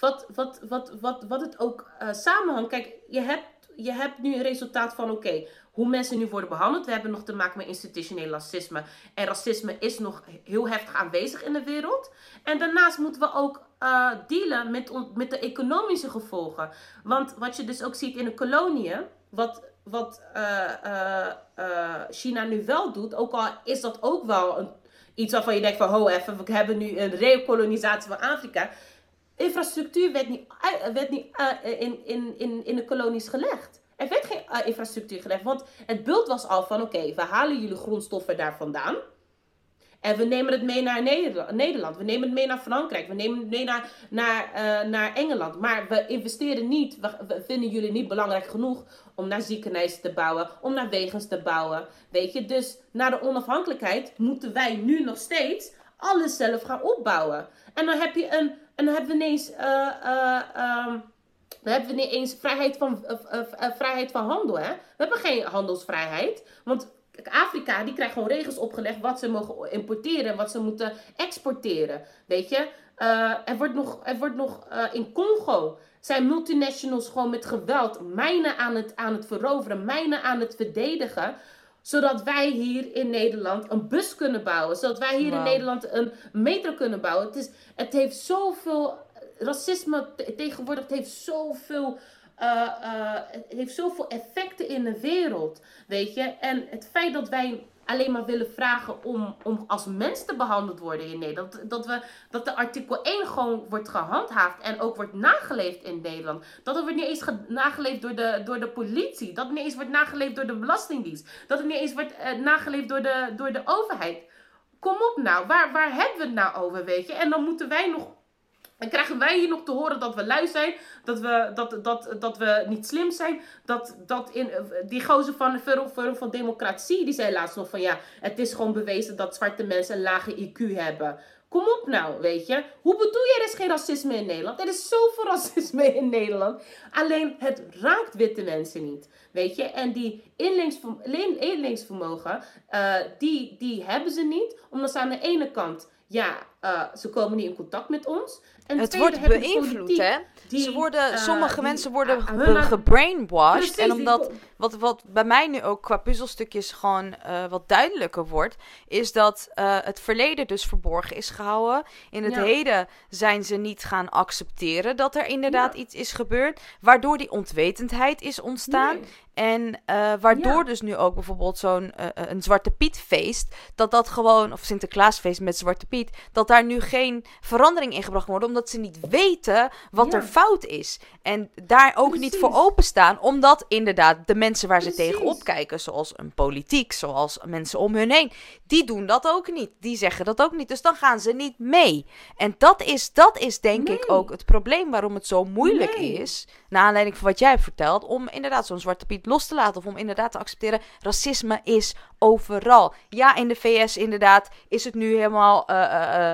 wat, wat, wat, wat, wat het ook uh, samenhangt. Kijk, je hebt, je hebt nu een resultaat van oké, hoe mensen nu worden behandeld. We hebben nog te maken met institutioneel racisme. En racisme is nog heel heftig aanwezig in de wereld. En daarnaast moeten we ook uh, dealen met, met de economische gevolgen. Want wat je dus ook ziet in de koloniën, wat, wat uh, China nu wel doet, ook al is dat ook wel een iets waarvan je denkt van, ho even, we hebben nu een rekolonisatie van Afrika. Infrastructuur werd niet, werd niet uh, in, in, in, in de kolonies gelegd. Er werd geen uh, infrastructuur gelegd, want het beeld was al van, oké, we halen jullie grondstoffen daar vandaan. En we nemen het mee naar Nederland. We nemen het mee naar Frankrijk. We nemen het mee naar, naar, uh, naar Engeland. Maar we investeren niet. We, vinden jullie niet belangrijk genoeg om naar ziekenhuizen te bouwen. Om naar wegens te bouwen. Weet je, dus na de onafhankelijkheid moeten wij nu nog steeds alles zelf gaan opbouwen. En dan heb je een, en dan hebben we ineens, uh, uh, dan hebben we niet eens vrijheid van, vrijheid van handel. Hè? We hebben geen handelsvrijheid. Want Afrika die krijgt gewoon regels opgelegd wat ze mogen importeren en wat ze moeten exporteren. Weet je, er wordt nog, er wordt nog in Congo zijn multinationals gewoon met geweld mijnen aan het, aan het veroveren, mijnen aan het verdedigen zodat wij hier in Nederland een bus kunnen bouwen. Zodat wij hier in Nederland een metro kunnen bouwen. Het, is, het heeft zoveel. Racisme tegenwoordig het heeft zoveel. Uh, uh, het heeft zoveel effecten in de wereld. Weet je? En het feit dat wij alleen maar willen vragen om, om als mens te behandeld worden in Nederland. Dat, we, dat de artikel 1 gewoon wordt gehandhaafd en ook wordt nageleefd in Nederland. Dat het wordt niet eens nageleefd door de, door de politie. Dat het niet eens wordt nageleefd door de Belastingdienst. Dat het niet eens wordt uh, nageleefd door de, door de overheid. Kom op nou, waar, waar hebben we het nou over, weet je? En dan moeten wij nog en krijgen wij hier nog te horen dat we lui zijn, dat we, dat, dat, dat we niet slim zijn. Dat, dat in, die gozer van de Forum van Democratie, die zei laatst nog van ja, het is gewoon bewezen dat zwarte mensen een lage IQ hebben. Kom op nou, weet je. Hoe bedoel je, er is geen racisme in Nederland? Er is zoveel [LAUGHS] racisme in Nederland. Alleen het raakt witte mensen niet, weet je. En die inlingsvermogen, uh, die, die hebben ze niet. Omdat ze aan de ene kant ja, uh, ze komen niet in contact met ons. En het wordt beïnvloed, hè? ze worden, uh, sommige mensen worden uh, gebrainwashed. en omdat, wat, wat bij mij nu ook qua puzzelstukjes gewoon uh, wat duidelijker wordt, is dat het verleden dus verborgen is gehouden. In het heden zijn ze niet gaan accepteren dat er inderdaad iets is gebeurd, waardoor die ontwetendheid is ontstaan. Nee. En uh, waardoor dus nu ook bijvoorbeeld zo'n uh, een Zwarte Piet feest, dat dat gewoon, of Sinterklaasfeest met Zwarte Piet, dat daar nu geen verandering in gebracht wordt, omdat ze niet weten wat ja. er fout is. En daar ook Precies. niet voor openstaan, omdat inderdaad de mensen waar Precies. ze tegenop kijken, zoals een politiek, zoals mensen om hun heen, die doen dat ook niet. Die zeggen dat ook niet. Dus dan gaan ze niet mee. En dat is, dat is denk nee. ik ook het probleem waarom het zo moeilijk nee. is, naar aanleiding van wat jij hebt verteld, om inderdaad zo'n Zwarte Piet los te laten. Of om inderdaad te accepteren, racisme is overal. Ja, in de VS inderdaad is het nu helemaal... Uh, uh,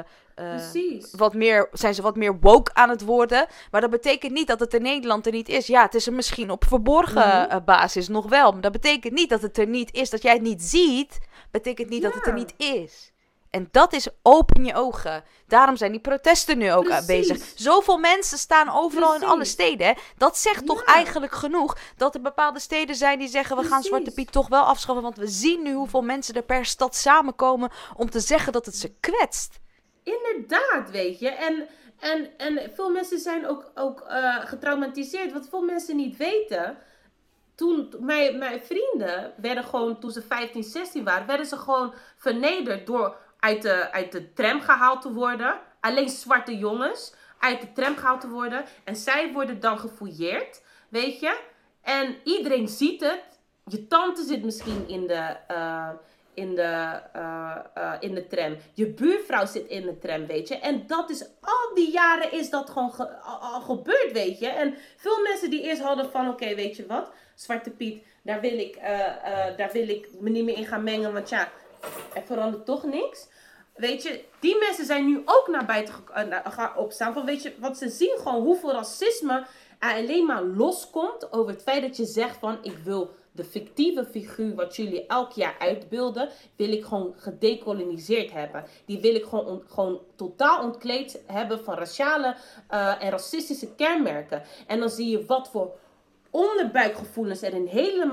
wat meer, zijn ze wat meer woke aan het worden. Maar dat betekent niet dat het in Nederland er niet is. Ja, het is er misschien op verborgen mm. basis nog wel. Maar dat betekent niet dat het er niet is. Dat jij het niet ziet, betekent niet ja. dat het er niet is. En dat is open je ogen. Daarom zijn die protesten nu ook Precies. bezig. Zoveel mensen staan overal Precies. in alle steden. Hè? Dat zegt ja. toch eigenlijk genoeg dat er bepaalde steden zijn die zeggen: we gaan Zwarte Piet toch wel afschaffen. Want we zien nu hoeveel mensen er per stad samenkomen om te zeggen dat het ze kwetst. Inderdaad, weet je. En, en, en veel mensen zijn ook, ook uh, getraumatiseerd. Wat veel mensen niet weten toen mijn, mijn vrienden werden gewoon, toen ze 15, 16 waren, werden ze gewoon vernederd door uit de, uit de tram gehaald te worden. Alleen zwarte jongens uit de tram gehaald te worden. En zij worden dan gefouilleerd, weet je. En iedereen ziet het. Je tante zit misschien in de, uh, in, de, uh, uh, in de tram. Je buurvrouw zit in de tram, weet je. En dat is, al die jaren is dat gewoon ge, al, gebeurd, weet je. En veel mensen die eerst hadden van, oké, weet je wat. Zwarte Piet, daar wil, ik, daar wil ik me niet meer in gaan mengen. Want ja, er verandert toch niks. Weet je, die mensen zijn nu ook naar buiten gaan opstaan. Van, weet je, want ze zien gewoon hoeveel racisme er alleen maar loskomt over het feit dat je zegt van ik wil de fictieve figuur wat jullie elk jaar uitbeelden, wil ik gewoon gedecoloniseerd hebben. Die wil ik gewoon, on, gewoon totaal ontkleed hebben van raciale uh, en racistische kenmerken. En dan zie je wat voor onderbuikgevoelens er in,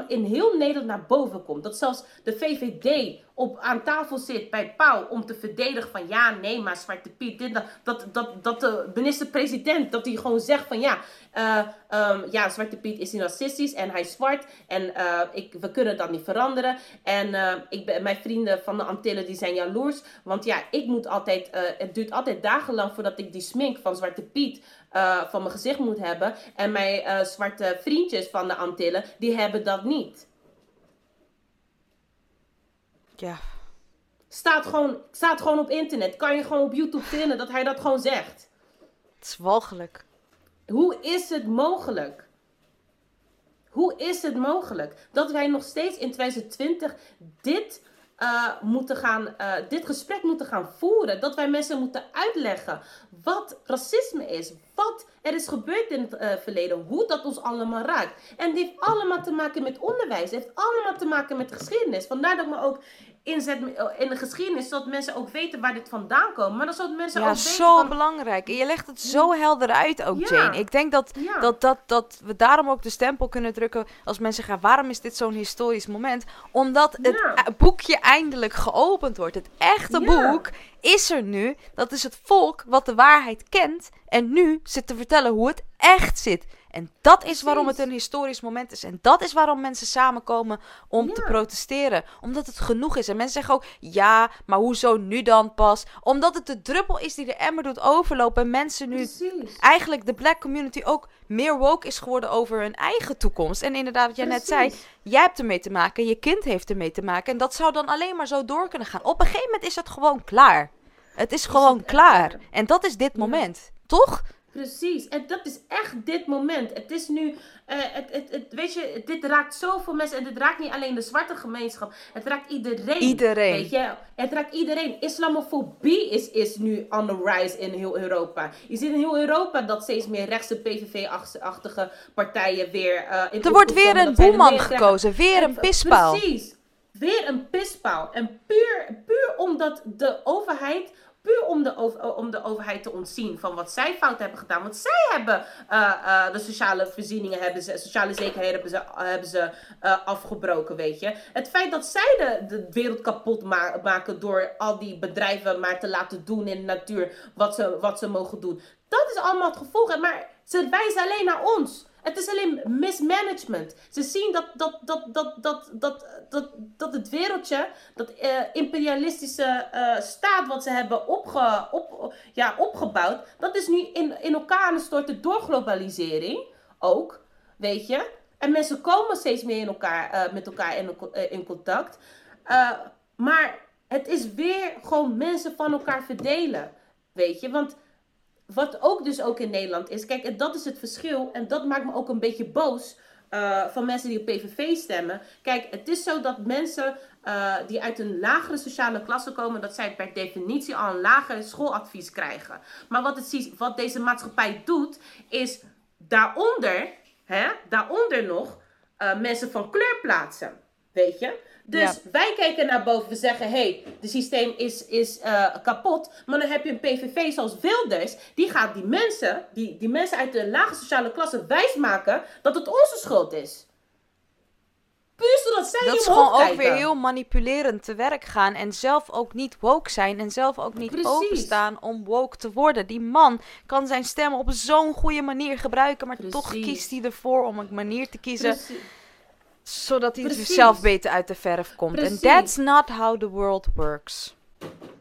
in heel Nederland naar boven komt. Dat zelfs de VVD op, aan tafel zit bij Pauw om te verdedigen van ja, nee, maar Zwarte Piet, dit, dat, dat, dat, dat de minister-president, dat hij gewoon zegt van ja, uh, um, ja, Zwarte Piet is niet racistisch en hij is zwart en uh, ik, we kunnen dat niet veranderen. En uh, ik ben, mijn vrienden van de Antillen die zijn jaloers, want ja, ik moet altijd, het duurt altijd dagenlang voordat ik die smink van Zwarte Piet van mijn gezicht moet hebben. En mijn zwarte vriendjes van de Antillen, die hebben dat niet. Ja. Staat gewoon, staat gewoon op internet. Kan je gewoon op YouTube vinden dat hij dat gewoon zegt. Het is walgelijk. Hoe is het mogelijk? Hoe is het mogelijk dat wij nog steeds in 2020 dit, eh, moeten gaan, eh, dit gesprek moeten gaan voeren. Dat wij mensen moeten uitleggen wat racisme is. Wat er is gebeurd in het eh, verleden. Hoe dat ons allemaal raakt. En dit heeft allemaal te maken met onderwijs. Het heeft allemaal te maken met geschiedenis. Vandaar dat ik me ook inzet in de geschiedenis. Zodat mensen ook weten waar dit vandaan komt. Maar dan zodat mensen Ja, ook weten zo van... belangrijk. En je legt het zo helder uit ook, Ja. Jane. Ik denk dat, Ja. dat, dat, dat we daarom ook de stempel kunnen drukken als mensen gaan... waarom is dit zo'n historisch moment? Omdat het Ja. eh, boekje eindelijk geopend wordt. Het echte Ja. boek is er nu. Dat is het volk wat de waarheid kent... en nu zit te vertellen hoe het echt zit. En dat is waarom het een historisch moment is. En dat is waarom mensen samenkomen om te protesteren. Omdat het genoeg is. En mensen zeggen ook, ja, maar hoezo nu dan pas? Omdat het de druppel is die de emmer doet overlopen. En mensen nu Precies. eigenlijk de black community ook meer woke is geworden over hun eigen toekomst. En inderdaad, wat jij net zei, jij hebt ermee te maken, je kind heeft ermee te maken. En dat zou dan alleen maar zo door kunnen gaan. Op een gegeven moment is het gewoon klaar. Het is gewoon het echt klaar. klaar? En dat is dit moment, toch? Precies, en dat is echt dit moment. Het is nu, eh, het, het, het, weet je, dit raakt zoveel mensen. En dit raakt niet alleen de zwarte gemeenschap, het raakt iedereen. Iedereen. Weet je, het raakt iedereen. Islamofobie is, is nu on the rise in heel Europa. Je ziet in heel Europa dat steeds meer rechtse PVV-achtige partijen weer. eh in Er wordt weer een boeman gekozen, weer En- een pispaal. Precies. Weer een pispaal. En puur, puur omdat de overheid. Puur om de, om de overheid te ontzien van wat zij fout hebben gedaan. Want zij hebben eh, eh, de sociale voorzieningen, hebben ze, sociale zekerheden hebben ze, hebben ze eh, afgebroken, weet je. Het feit dat zij de, de wereld kapot ma- maken door al die bedrijven maar te laten doen in de natuur wat ze, wat ze mogen doen. Dat is allemaal het gevolg. Maar ze wijzen alleen naar ons. Het is alleen mismanagement. Ze zien dat, dat, dat, dat, dat, dat, dat, dat het wereldje, dat eh, imperialistische eh, staat wat ze hebben opge, op, ja, opgebouwd, dat is nu in, in elkaar aan het storten door globalisering ook, weet je. En mensen komen steeds meer in elkaar, eh, met elkaar in, in contact. Maar het is weer gewoon mensen van elkaar verdelen, weet je. Want wat ook dus ook in Nederland is. Kijk, en dat is het verschil. En dat maakt me ook een beetje boos. eh, van mensen die op PVV stemmen. Kijk, het is zo dat mensen eh, die uit een lagere sociale klasse komen, dat zij per definitie al een lager schooladvies krijgen. Maar wat, het, wat deze maatschappij doet, is daaronder, hè, daaronder nog, eh, mensen van kleur plaatsen. Weet je? Dus Ja. wij kijken naar boven, we zeggen: hé, hey, het systeem is, is eh, kapot. Maar dan heb je een PVV zoals Wilders, die gaat die mensen, die, die mensen uit de lage sociale klasse wijsmaken dat het onze schuld is. Puur zodat zij Dat is gewoon ook weer heel manipulerend te werk gaan. En zelf ook niet woke zijn. En zelf ook niet Precies. openstaan om woke te worden. Die man kan zijn stem op zo'n goede manier gebruiken. Maar toch kiest hij ervoor om een manier te kiezen. Precies. Zodat hij Precies. zelf beter uit de verf komt. En that's not how the world works.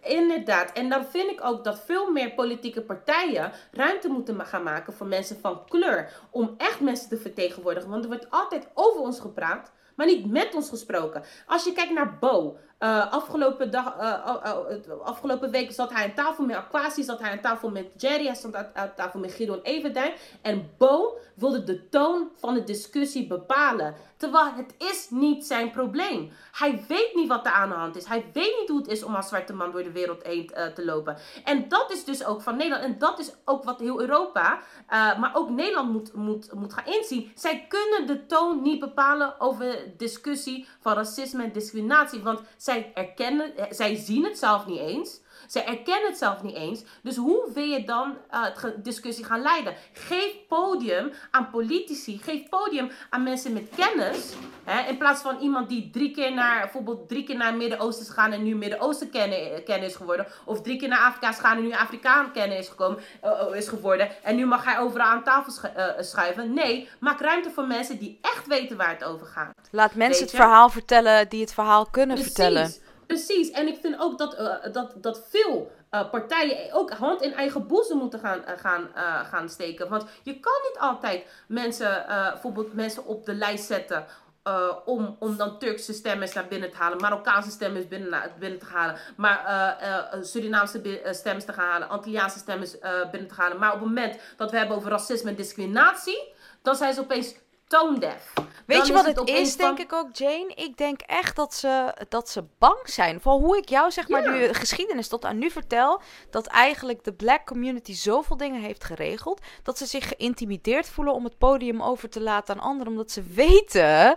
Inderdaad. En dan vind ik ook dat veel meer politieke partijen ruimte moeten gaan maken voor mensen van kleur. Om echt mensen te vertegenwoordigen. Want er wordt altijd over ons gepraat, maar niet met ons gesproken. Als je kijkt naar Bo. Eh, afgelopen, dag, eh, oh, oh, het- afgelopen week zat hij aan tafel met Aquasi, zat hij aan tafel met Jerry, hij aan, tafel met Gideon Everdijn. En Bo wilde de toon van de discussie bepalen. Terwijl het is niet zijn probleem. Hij weet niet wat er aan de hand is. Hij weet niet hoe het is om als zwarte man door de wereld heen eh, te lopen. En dat is dus ook van Nederland. En dat is ook wat heel Europa, eh, maar ook Nederland moet, moet, moet gaan inzien. Zij kunnen de toon niet bepalen over discussie van racisme en discriminatie. Want zij erkennen, eh, zij zien het zelf niet eens. Zij erkennen het zelf niet eens. Dus hoe wil je dan eh, het discussie gaan leiden? Geef podium aan politici. Geef podium aan mensen met kennis. Hè, in plaats van iemand die drie keer naar, bijvoorbeeld drie keer naar het Midden-Oosten is gegaan en nu Midden-Oosten kennen, kennen is geworden. Of drie keer naar Afrika is gegaan en nu Afrikaan kennen is, gekomen, eh, is geworden. En nu mag hij overal aan tafel schu- eh, schuiven. Nee, maak ruimte voor mensen die echt weten waar het over gaat. Laat mensen het verhaal vertellen die het verhaal kunnen vertellen. Precies, en ik vind ook dat, eh, dat, dat veel eh, partijen ook hand in eigen boezem moeten gaan, eh, gaan, gaan steken. Want je kan niet altijd mensen, bijvoorbeeld mensen op de lijst zetten. om, om dan Turkse stemmers naar binnen te halen, Marokkaanse stemmers binnen, binnen te halen, maar Surinaamse stemmers te gaan halen, Antilliaanse stemmers eh, binnen te halen. Maar op het moment dat we hebben over racisme en discriminatie, dan zijn ze opeens Weet Dan je is wat het is, denk van- ik ook, Jane? Ik denk echt dat ze, dat ze bang zijn. Voor hoe ik jou, zeg maar, Ja. de geschiedenis tot aan nu vertel. Dat eigenlijk de black community zoveel dingen heeft geregeld. Dat ze zich geïntimideerd voelen om het podium over te laten aan anderen. Omdat ze weten.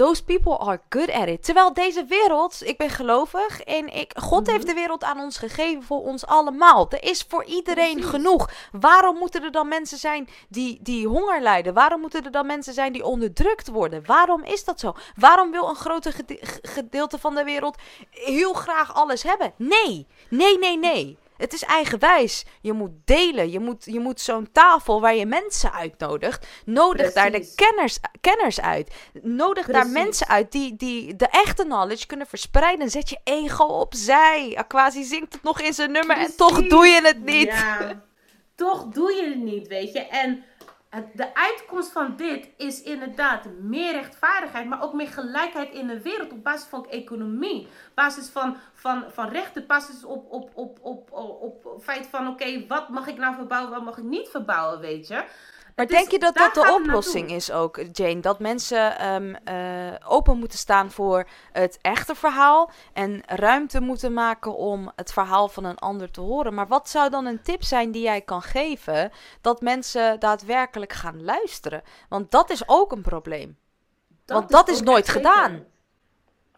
Those people are good at it. Terwijl deze wereld, ik ben gelovig en ik, God Mhm. heeft de wereld aan ons gegeven voor ons allemaal. Er is voor iedereen Precies. genoeg. Waarom moeten er dan mensen zijn die, die honger lijden? Waarom moeten er dan mensen zijn die onderdrukt worden? Waarom is dat zo? Waarom wil een grote gedeelte van de wereld heel graag alles hebben? Nee, nee, nee, nee. Het is eigenwijs. Je moet delen. Je moet, je moet zo'n tafel waar je mensen uitnodigt. Nodig daar de kenners, kenners uit. Nodig daar mensen uit die, die de echte knowledge kunnen verspreiden. Zet je ego opzij. Aquasi zingt het nog in zijn nummer en toch doe je het niet. Ja, toch doe je het niet, weet je. En de uitkomst van dit is inderdaad meer rechtvaardigheid, maar ook meer gelijkheid in de wereld op basis van economie. Basis van, van, van rechten, basis op, op, op, op, op, op feit van oké, wat mag ik nou verbouwen, wat mag ik niet verbouwen, weet je. Maar is- denk je dat dat de het oplossing is ook, Jane? Dat mensen ehm, eh, open moeten staan voor het echte verhaal en ruimte moeten maken om het verhaal van een ander te horen. Maar wat zou dan een tip zijn die jij kan geven dat mensen daadwerkelijk gaan luisteren? Want dat is ook een probleem. Want dat is nooit gedaan. zeker.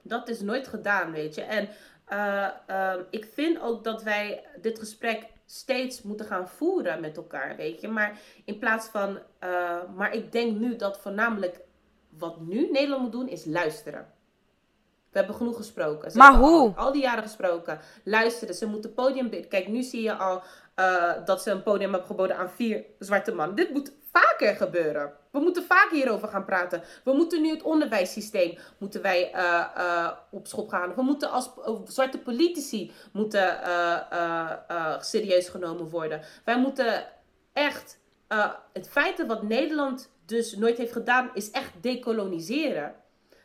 Dat is nooit gedaan, weet je. En eh, ehm, ik vind ook dat wij dit gesprek steeds moeten gaan voeren met elkaar, weet je. Maar in plaats van... eh, maar ik denk nu dat voornamelijk wat nu Nederland moet doen, is luisteren. We hebben genoeg gesproken. Ze Maar hoe? Al, al die jaren gesproken. Luisteren. Ze moeten podium... Kijk, nu zie je al eh, dat ze een podium hebben geboden aan vier zwarte mannen. Dit moet vaker gebeuren. We moeten vaker hierover gaan praten. We moeten nu het onderwijssysteem moeten wij, eh, op schop gaan. We moeten als zwarte politici moeten, eh, serieus genomen worden. Wij moeten echt... het feit wat Nederland dus nooit heeft gedaan, is echt decoloniseren.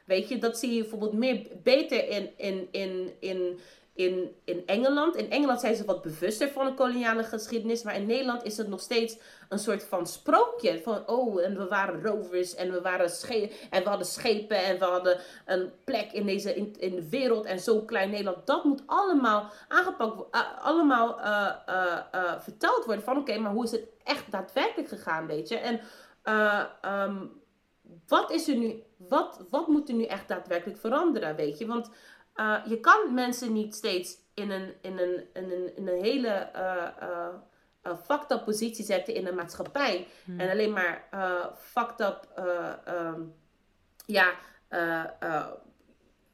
Weet je, dat zie je bijvoorbeeld meer beter in, in, in, in, in, in Engeland. In Engeland zijn ze wat bewuster van de koloniale geschiedenis. Maar in Nederland is het nog steeds een soort van sprookje. Van, oh, en we waren rovers en we, waren sche en we hadden schepen en we hadden een plek in, deze, in, de wereld. En zo klein Nederland. Dat moet allemaal aangepakt allemaal eh, eh, eh, verteld worden. Van, oké, maar hoe is het echt daadwerkelijk gegaan, weet je? En... eh, ehm, wat is er nu, wat, wat moet er nu echt daadwerkelijk veranderen, weet je? Want eh, je kan mensen niet steeds in een, in een, in een, in een hele eh, fucked up positie zetten in de maatschappij. En alleen maar eh fucked up, eh, ehm, ja,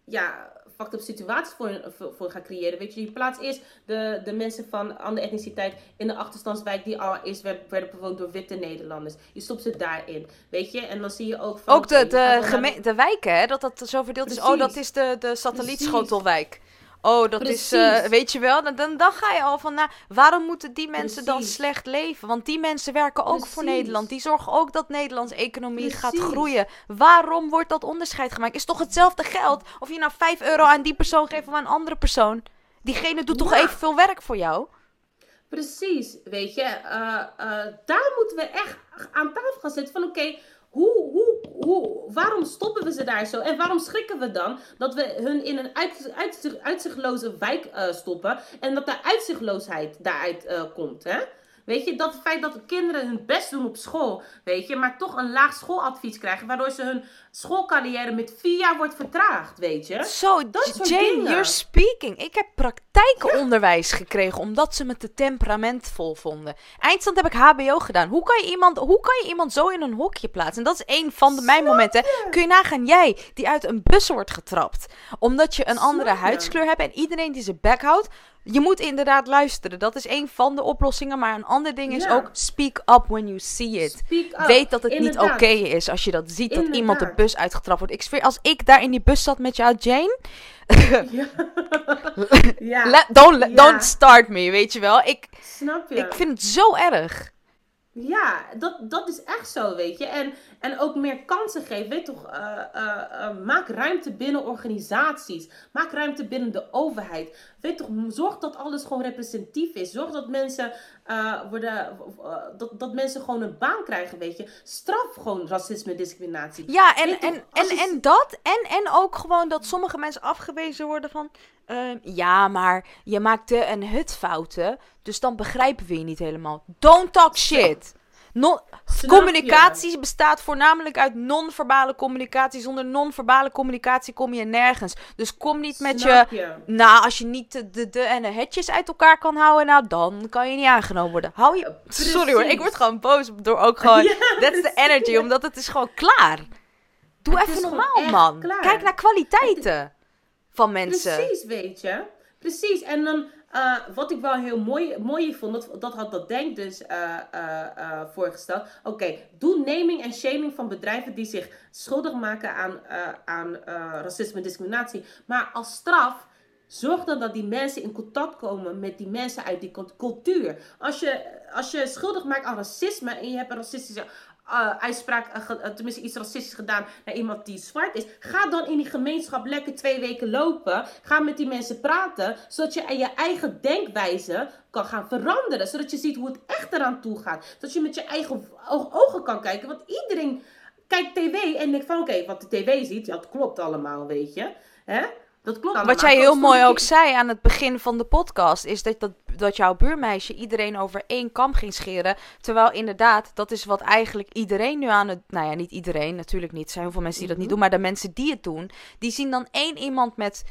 ja, fucked up situaties voor, voor, voor gaan creëren. Weet je, je plaatst eerst de, de mensen van andere etniciteit in de achterstandswijk die al eerst werd, werden bewoond door witte Nederlanders. Je stopt ze daarin, weet je? En dan zie je ook van... Ook de, de, naar de wijken, hè? Dat dat zo verdeeld is. Oh, dat is de, de satellietschotelwijk. Oh, dat is, eh, weet je wel, dan, dan, ga je al van, nou, waarom moeten die mensen dan slecht leven? Want die mensen werken ook voor. Nederland. Die zorgen ook dat Nederlands economie gaat groeien. Waarom wordt dat onderscheid gemaakt? Is toch hetzelfde geld? Of je nou 5 euro aan die persoon geeft of aan een andere persoon? Diegene doet toch Ja. evenveel werk voor jou? Precies, weet je. eh, eh, daar moeten we echt aan tafel gaan zitten van oké, hoe, hoe, hoe, waarom stoppen we ze daar zo? En waarom schrikken we dan dat we hun in een uit, uitzicht- uitzichtloze wijk eh, stoppen en dat de uitzichtloosheid daaruit eh, komt, hè? Weet je, dat het feit dat de kinderen hun best doen op school, weet je, maar toch een laag schooladvies krijgen, waardoor ze hun schoolcarrière met vier jaar wordt vertraagd, weet je? Zo, Dat soort Jane, dingen. you're speaking. Ik heb praktijkonderwijs gekregen omdat ze me te temperamentvol vonden. Eindstand heb ik HBO gedaan. Hoe kan je iemand, hoe kan je iemand zo in een hokje plaatsen? En dat is een van de, mijn momenten. Kun je nagaan, jij die uit een bus wordt getrapt. Omdat je een andere huidskleur hebt en iedereen die zijn bek houdt. Je moet inderdaad luisteren. Dat is een van de oplossingen. Maar een ander ding is Ja. ook speak up when you see it. Weet dat het niet oké is als je dat ziet dat iemand de bus uitgetrapt wordt. Ik zweer, als ik daar in die bus zat met jou, Jane. Ja. [LAUGHS] ja. Let- don't, let- Ja. don't start me, weet je wel. Ik, Snap je? ik vind het zo erg. Ja, dat, dat is echt zo, weet je. En, En ook meer kansen geeft. Weet toch, uh, uh, maak ruimte binnen organisaties. Maak ruimte binnen de overheid. Weet toch, zorg dat alles gewoon representatief is. Zorg dat mensen, worden, dat, dat mensen gewoon een baan krijgen, weet je. Straf gewoon racisme en discriminatie. Ja, en, en, en, en dat. En, en ook gewoon dat sommige mensen afgewezen worden van... Ehm, ja, maar je maakte een hutfouten, dus dan begrijpen we je niet helemaal. Don't talk shit. Non communicatie bestaat voornamelijk uit non-verbale communicatie. Zonder non-verbale communicatie kom je nergens. Dus kom niet met je, Nou, als je niet de, de, de en de hetjes uit elkaar kan houden, nou, dan kan je niet aangenomen worden. Hou je. Sorry hoor, ik word gewoon boos door ook gewoon. [LAUGHS] [LAUGHS] that's the energy, omdat het is gewoon klaar. Doe even normaal, man. Kijk naar kwaliteiten van mensen. Precies, weet je. Precies. En dan uh, wat ik wel heel mooi, mooi vond, dat, dat had dat Denk dus uh, uh, voorgesteld. Oké, doe naming en shaming van bedrijven die zich schuldig maken aan, aan racisme en discriminatie. Maar als straf, zorg dan dat die mensen in contact komen met die mensen uit die cultuur. Als je, als je schuldig maakt aan racisme en je hebt een racistische uh, uitspraak, uh, tenminste iets racistisch gedaan naar iemand die zwart is. Ga dan in die gemeenschap lekker twee weken lopen. Ga met die mensen praten. Zodat je je eigen denkwijze kan gaan veranderen. Zodat je ziet hoe het echt eraan toe gaat. Zodat je met je eigen ogen kan kijken. Want iedereen kijkt tv en denkt van oké, wat de tv ziet, ja, dat klopt allemaal, weet je. Hè? Dat klopt. Wat jij heel mooi ook zei aan het begin van de podcast, is dat, dat, dat jouw buurmeisje iedereen over één kam ging scheren. Terwijl inderdaad, dat is wat eigenlijk iedereen nu aan het. Nou ja, niet iedereen, natuurlijk niet. Er zijn heel veel mensen die dat niet mhm. doen. Maar de mensen die het doen, die zien dan één iemand met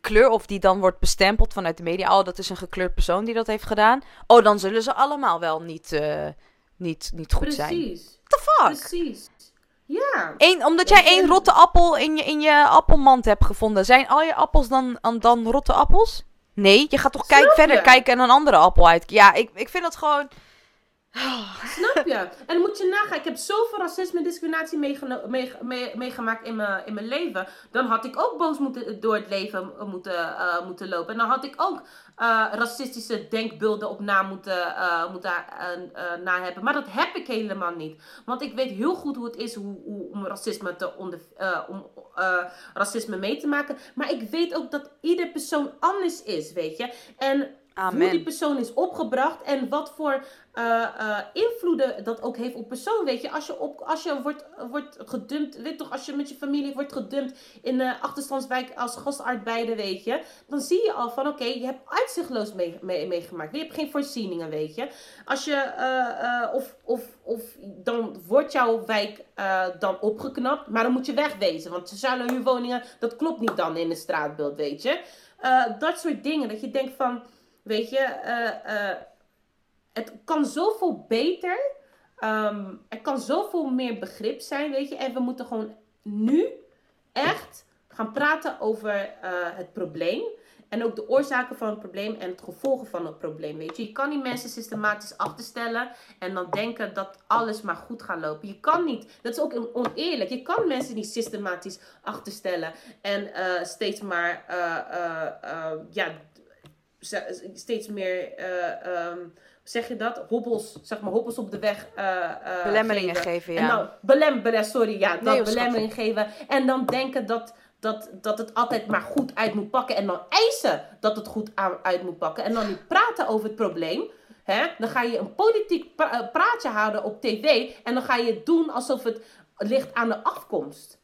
kleur, of die dan wordt bestempeld vanuit de media. Oh, dat is een gekleurd persoon die dat heeft gedaan. Oh, dan zullen ze allemaal wel niet, uh, niet, niet goed zijn. Precies. What the fuck? Precies. Ja. Eén, omdat jij één rotte appel in je, in je appelmand hebt gevonden. Zijn al je appels dan, dan rotte appels? Nee, je gaat toch kijk, verder kijken en een andere appel uit. Ja, ik, ik vind dat gewoon... Snap je? En dan moet je nagaan. Ik heb zoveel racisme en discriminatie meegemaakt in mijn, in mijn leven. Dan had ik ook boos moeten, door het leven moeten, uh, moeten lopen. En dan had ik ook uh, racistische denkbeelden op na moeten, uh, moeten hebben. Maar dat heb ik helemaal niet. Want ik weet heel goed hoe het is hoe, hoe, om racisme te onder, om, racisme mee te maken. Maar ik weet ook dat ieder persoon anders is, weet je. En hoe die persoon is opgebracht en wat voor uh, uh, invloeden dat ook heeft op persoon. Weet je, als je, op, als je wordt, wordt gedumpt, weet toch, als je met je familie wordt gedumpt in de achterstandswijk als gastarbeider, weet je, dan zie je al van oké, je hebt uitzichtloos meegemaakt. Mee, je hebt geen voorzieningen, weet je. Als je, uh, of, of, of dan wordt jouw wijk dan opgeknapt, maar dan moet je wegwezen, want sociale huurwoningen, dat klopt niet dan in het straatbeeld, weet je. dat soort dingen, dat je denkt van Weet je, uh, uh, het kan zoveel beter. Um, er kan zoveel meer begrip zijn, weet je. En we moeten gewoon nu echt gaan praten over uh, het probleem. En ook de oorzaken van het probleem en het gevolgen van het probleem. Weet je, je kan die mensen systematisch achterstellen en dan denken dat alles maar goed gaat lopen. Je kan niet, dat is ook oneerlijk. Je kan mensen niet systematisch achterstellen en steeds maar ja, steeds meer, uh, um, zeg je dat, hobbels, zeg maar, hobbels op de weg uh, Belemmeringen geven, ja. En dan, belem, sorry, ja, dat belemmering geven. En dan denken dat, dat, dat het altijd maar goed uit moet pakken. En dan eisen dat het goed uit moet pakken. En dan niet praten over het probleem. Hè? Dan ga je een politiek praatje houden op tv. En dan ga je doen alsof het ligt aan de afkomst.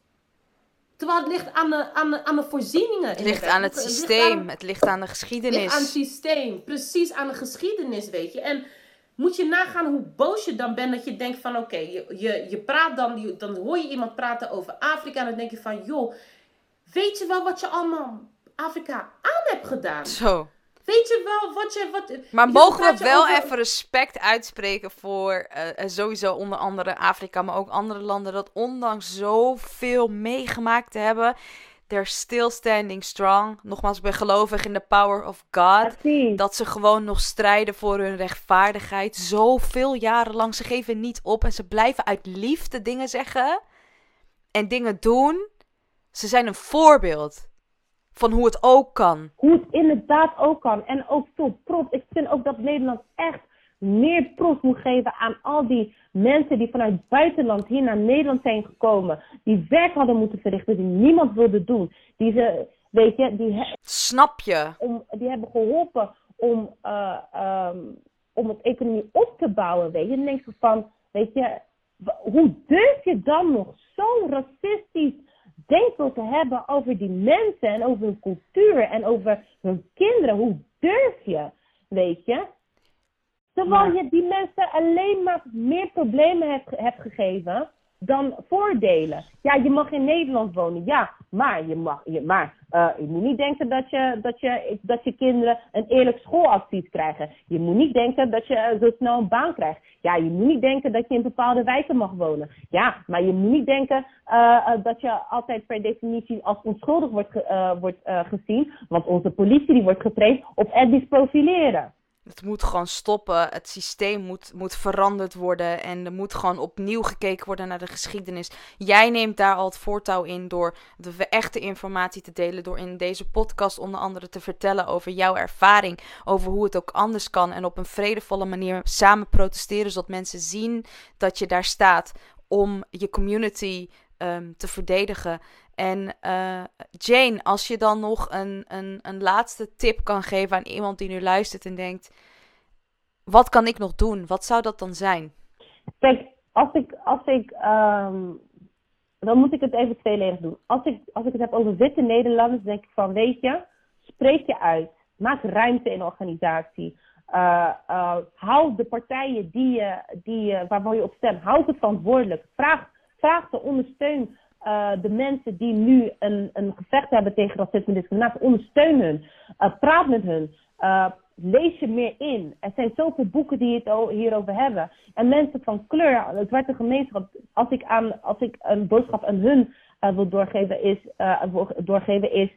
Terwijl het ligt aan de, aan de, aan de voorzieningen. Het ligt aan het, systeem, het ligt aan, de geschiedenis. Het ligt aan het systeem, precies aan de geschiedenis, weet je. En moet je nagaan hoe boos je dan bent dat je denkt van oké, je, je, je praat dan, dan hoor je iemand praten over Afrika en dan denk je van joh, weet je wel wat je allemaal Afrika aan hebt gedaan? Zo. Weet je wel wat je. Wat, maar mogen we wel even respect uitspreken voor uh, sowieso onder andere Afrika, maar ook andere landen, dat ondanks zoveel meegemaakt te hebben, they're still standing strong. Nogmaals, ik ben gelovig in de power of God. Dat ze gewoon nog strijden voor hun rechtvaardigheid. Zoveel jaren lang. Ze geven niet op en ze blijven uit liefde dingen zeggen en dingen doen. Ze zijn een voorbeeld van hoe het ook kan. Hoe het inderdaad ook kan. En ook tot trots. Ik vind ook dat Nederland echt meer proef moet geven aan al die mensen die vanuit het buitenland hier naar Nederland zijn gekomen. Die werk hadden moeten verrichten die niemand wilde doen. Die ze, weet je, die, Snap je? om, die hebben geholpen om, eh, ehm, om het economie op te bouwen. Weet je, dan denk je van, weet je, hoe durf je dan nog zo'n racistisch denkbeeld te hebben over die mensen en over hun cultuur en over hun kinderen? Hoe durf je, weet je? Terwijl je die mensen alleen maar meer problemen hebt, hebt gegeven dan voordelen. Ja, je mag in Nederland wonen, ja, maar je, mag, je, maar, eh, je moet niet denken dat je, dat, je, dat je kinderen een eerlijk schooladvies krijgen. Je moet niet denken dat je eh, zo snel een baan krijgt. Ja, je moet niet denken dat je in bepaalde wijken mag wonen. Ja, maar je moet niet denken eh, dat je altijd per definitie als onschuldig wordt, eh, wordt gezien. Want onze politie die wordt getraind op etnisch profileren. Het moet gewoon stoppen. Het systeem moet, moet veranderd worden. En er moet gewoon opnieuw gekeken worden naar de geschiedenis. Jij neemt daar al het voortouw in door de echte informatie te delen. Door in deze podcast onder andere te vertellen over jouw ervaring. Over hoe het ook anders kan. En op een vredevolle manier samen protesteren. Zodat mensen zien dat je daar staat om je community ehm, te verdedigen. En eh, Jane, als je dan nog een, een, een laatste tip kan geven aan iemand die nu luistert en denkt: wat kan ik nog doen? Wat zou dat dan zijn? Kijk, als ik, als ik, ehm, dan moet ik het even tweeledig doen. Als ik, als ik het heb over witte Nederlanders, denk ik van, weet je, spreek je uit. Maak ruimte in de organisatie. Eh, eh, hou de partijen die je, die je, waarvoor je op stemt, houd het verantwoordelijk. Vraag, vraag ze, ondersteun eh, de mensen die nu een, een gevecht hebben tegen racisme en discriminatie. Ondersteun hun. Eh, praat met hun. Eh, lees je meer in. Er zijn zoveel boeken die het hierover hebben. En mensen van kleur, de zwarte gemeenschap, als ik, aan, als ik een boodschap aan hun wil doorgeven, is, doorgeven is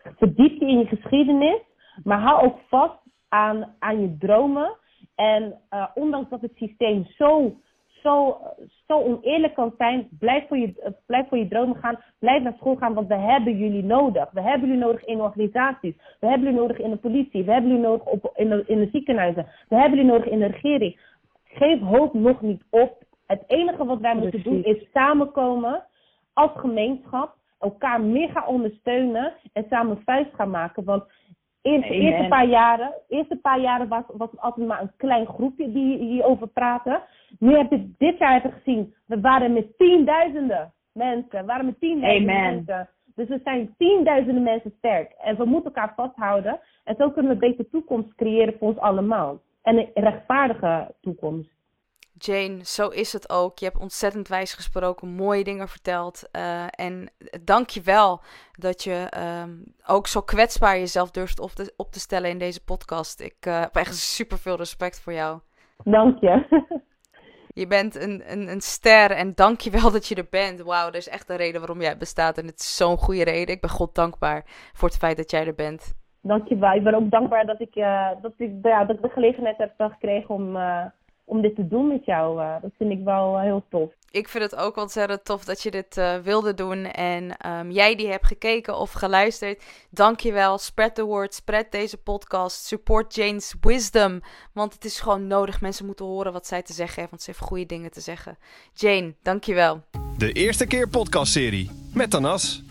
verdiep je in je geschiedenis, maar hou ook vast aan, aan je dromen. En ondanks dat het systeem zo, zo, zo oneerlijk kan zijn, blijf voor, je, blijf voor je dromen gaan. Blijf naar school gaan, want we hebben jullie nodig. We hebben jullie nodig in organisaties. We hebben jullie nodig in de politie. We hebben jullie nodig op, in, de, in de ziekenhuizen. We hebben jullie nodig in de regering. Geef hoop nog niet op. Het enige wat wij moeten doen is samenkomen als gemeenschap. Elkaar meer gaan ondersteunen en samen vuist gaan maken. Want in de eerste paar jaren, eerste paar jaren was, was het altijd maar een klein groepje die hierover praten. Nu heb ik dit jaar heb ik gezien, we waren met tienduizenden mensen. We waren met tienduizenden Amen. mensen. Dus we zijn tienduizenden mensen sterk. En we moeten elkaar vasthouden. En zo kunnen we een betere toekomst creëren voor ons allemaal. En een rechtvaardige toekomst. Jane, zo is het ook. Je hebt ontzettend wijs gesproken, mooie dingen verteld. eh, en dank je wel dat je ehm, ook zo kwetsbaar jezelf durft op te, op te stellen in deze podcast. Ik eh, heb echt super veel respect voor jou. Dank je. [LAUGHS] Je bent een, een, een ster en dank je wel dat je er bent. Wauw, er is echt een reden waarom jij bestaat en het is zo'n goede reden. Ik ben God dankbaar voor het feit dat jij er bent. Dank je wel. Ik ben ook dankbaar dat ik, eh, dat ik, ja, dat ik de gelegenheid heb gekregen om, om dit te doen met jou. eh. dat vind ik wel eh, heel tof. Ik vind het ook ontzettend tof dat je dit eh, wilde doen. En ehm, jij die hebt gekeken of geluisterd, dank je wel. Spread the word, spread deze podcast. Support Jane's wisdom. Want het is gewoon nodig. Mensen moeten horen wat zij te zeggen heeft, want ze heeft goede dingen te zeggen. Jane, dank je wel. De eerste keer podcastserie met Tanas.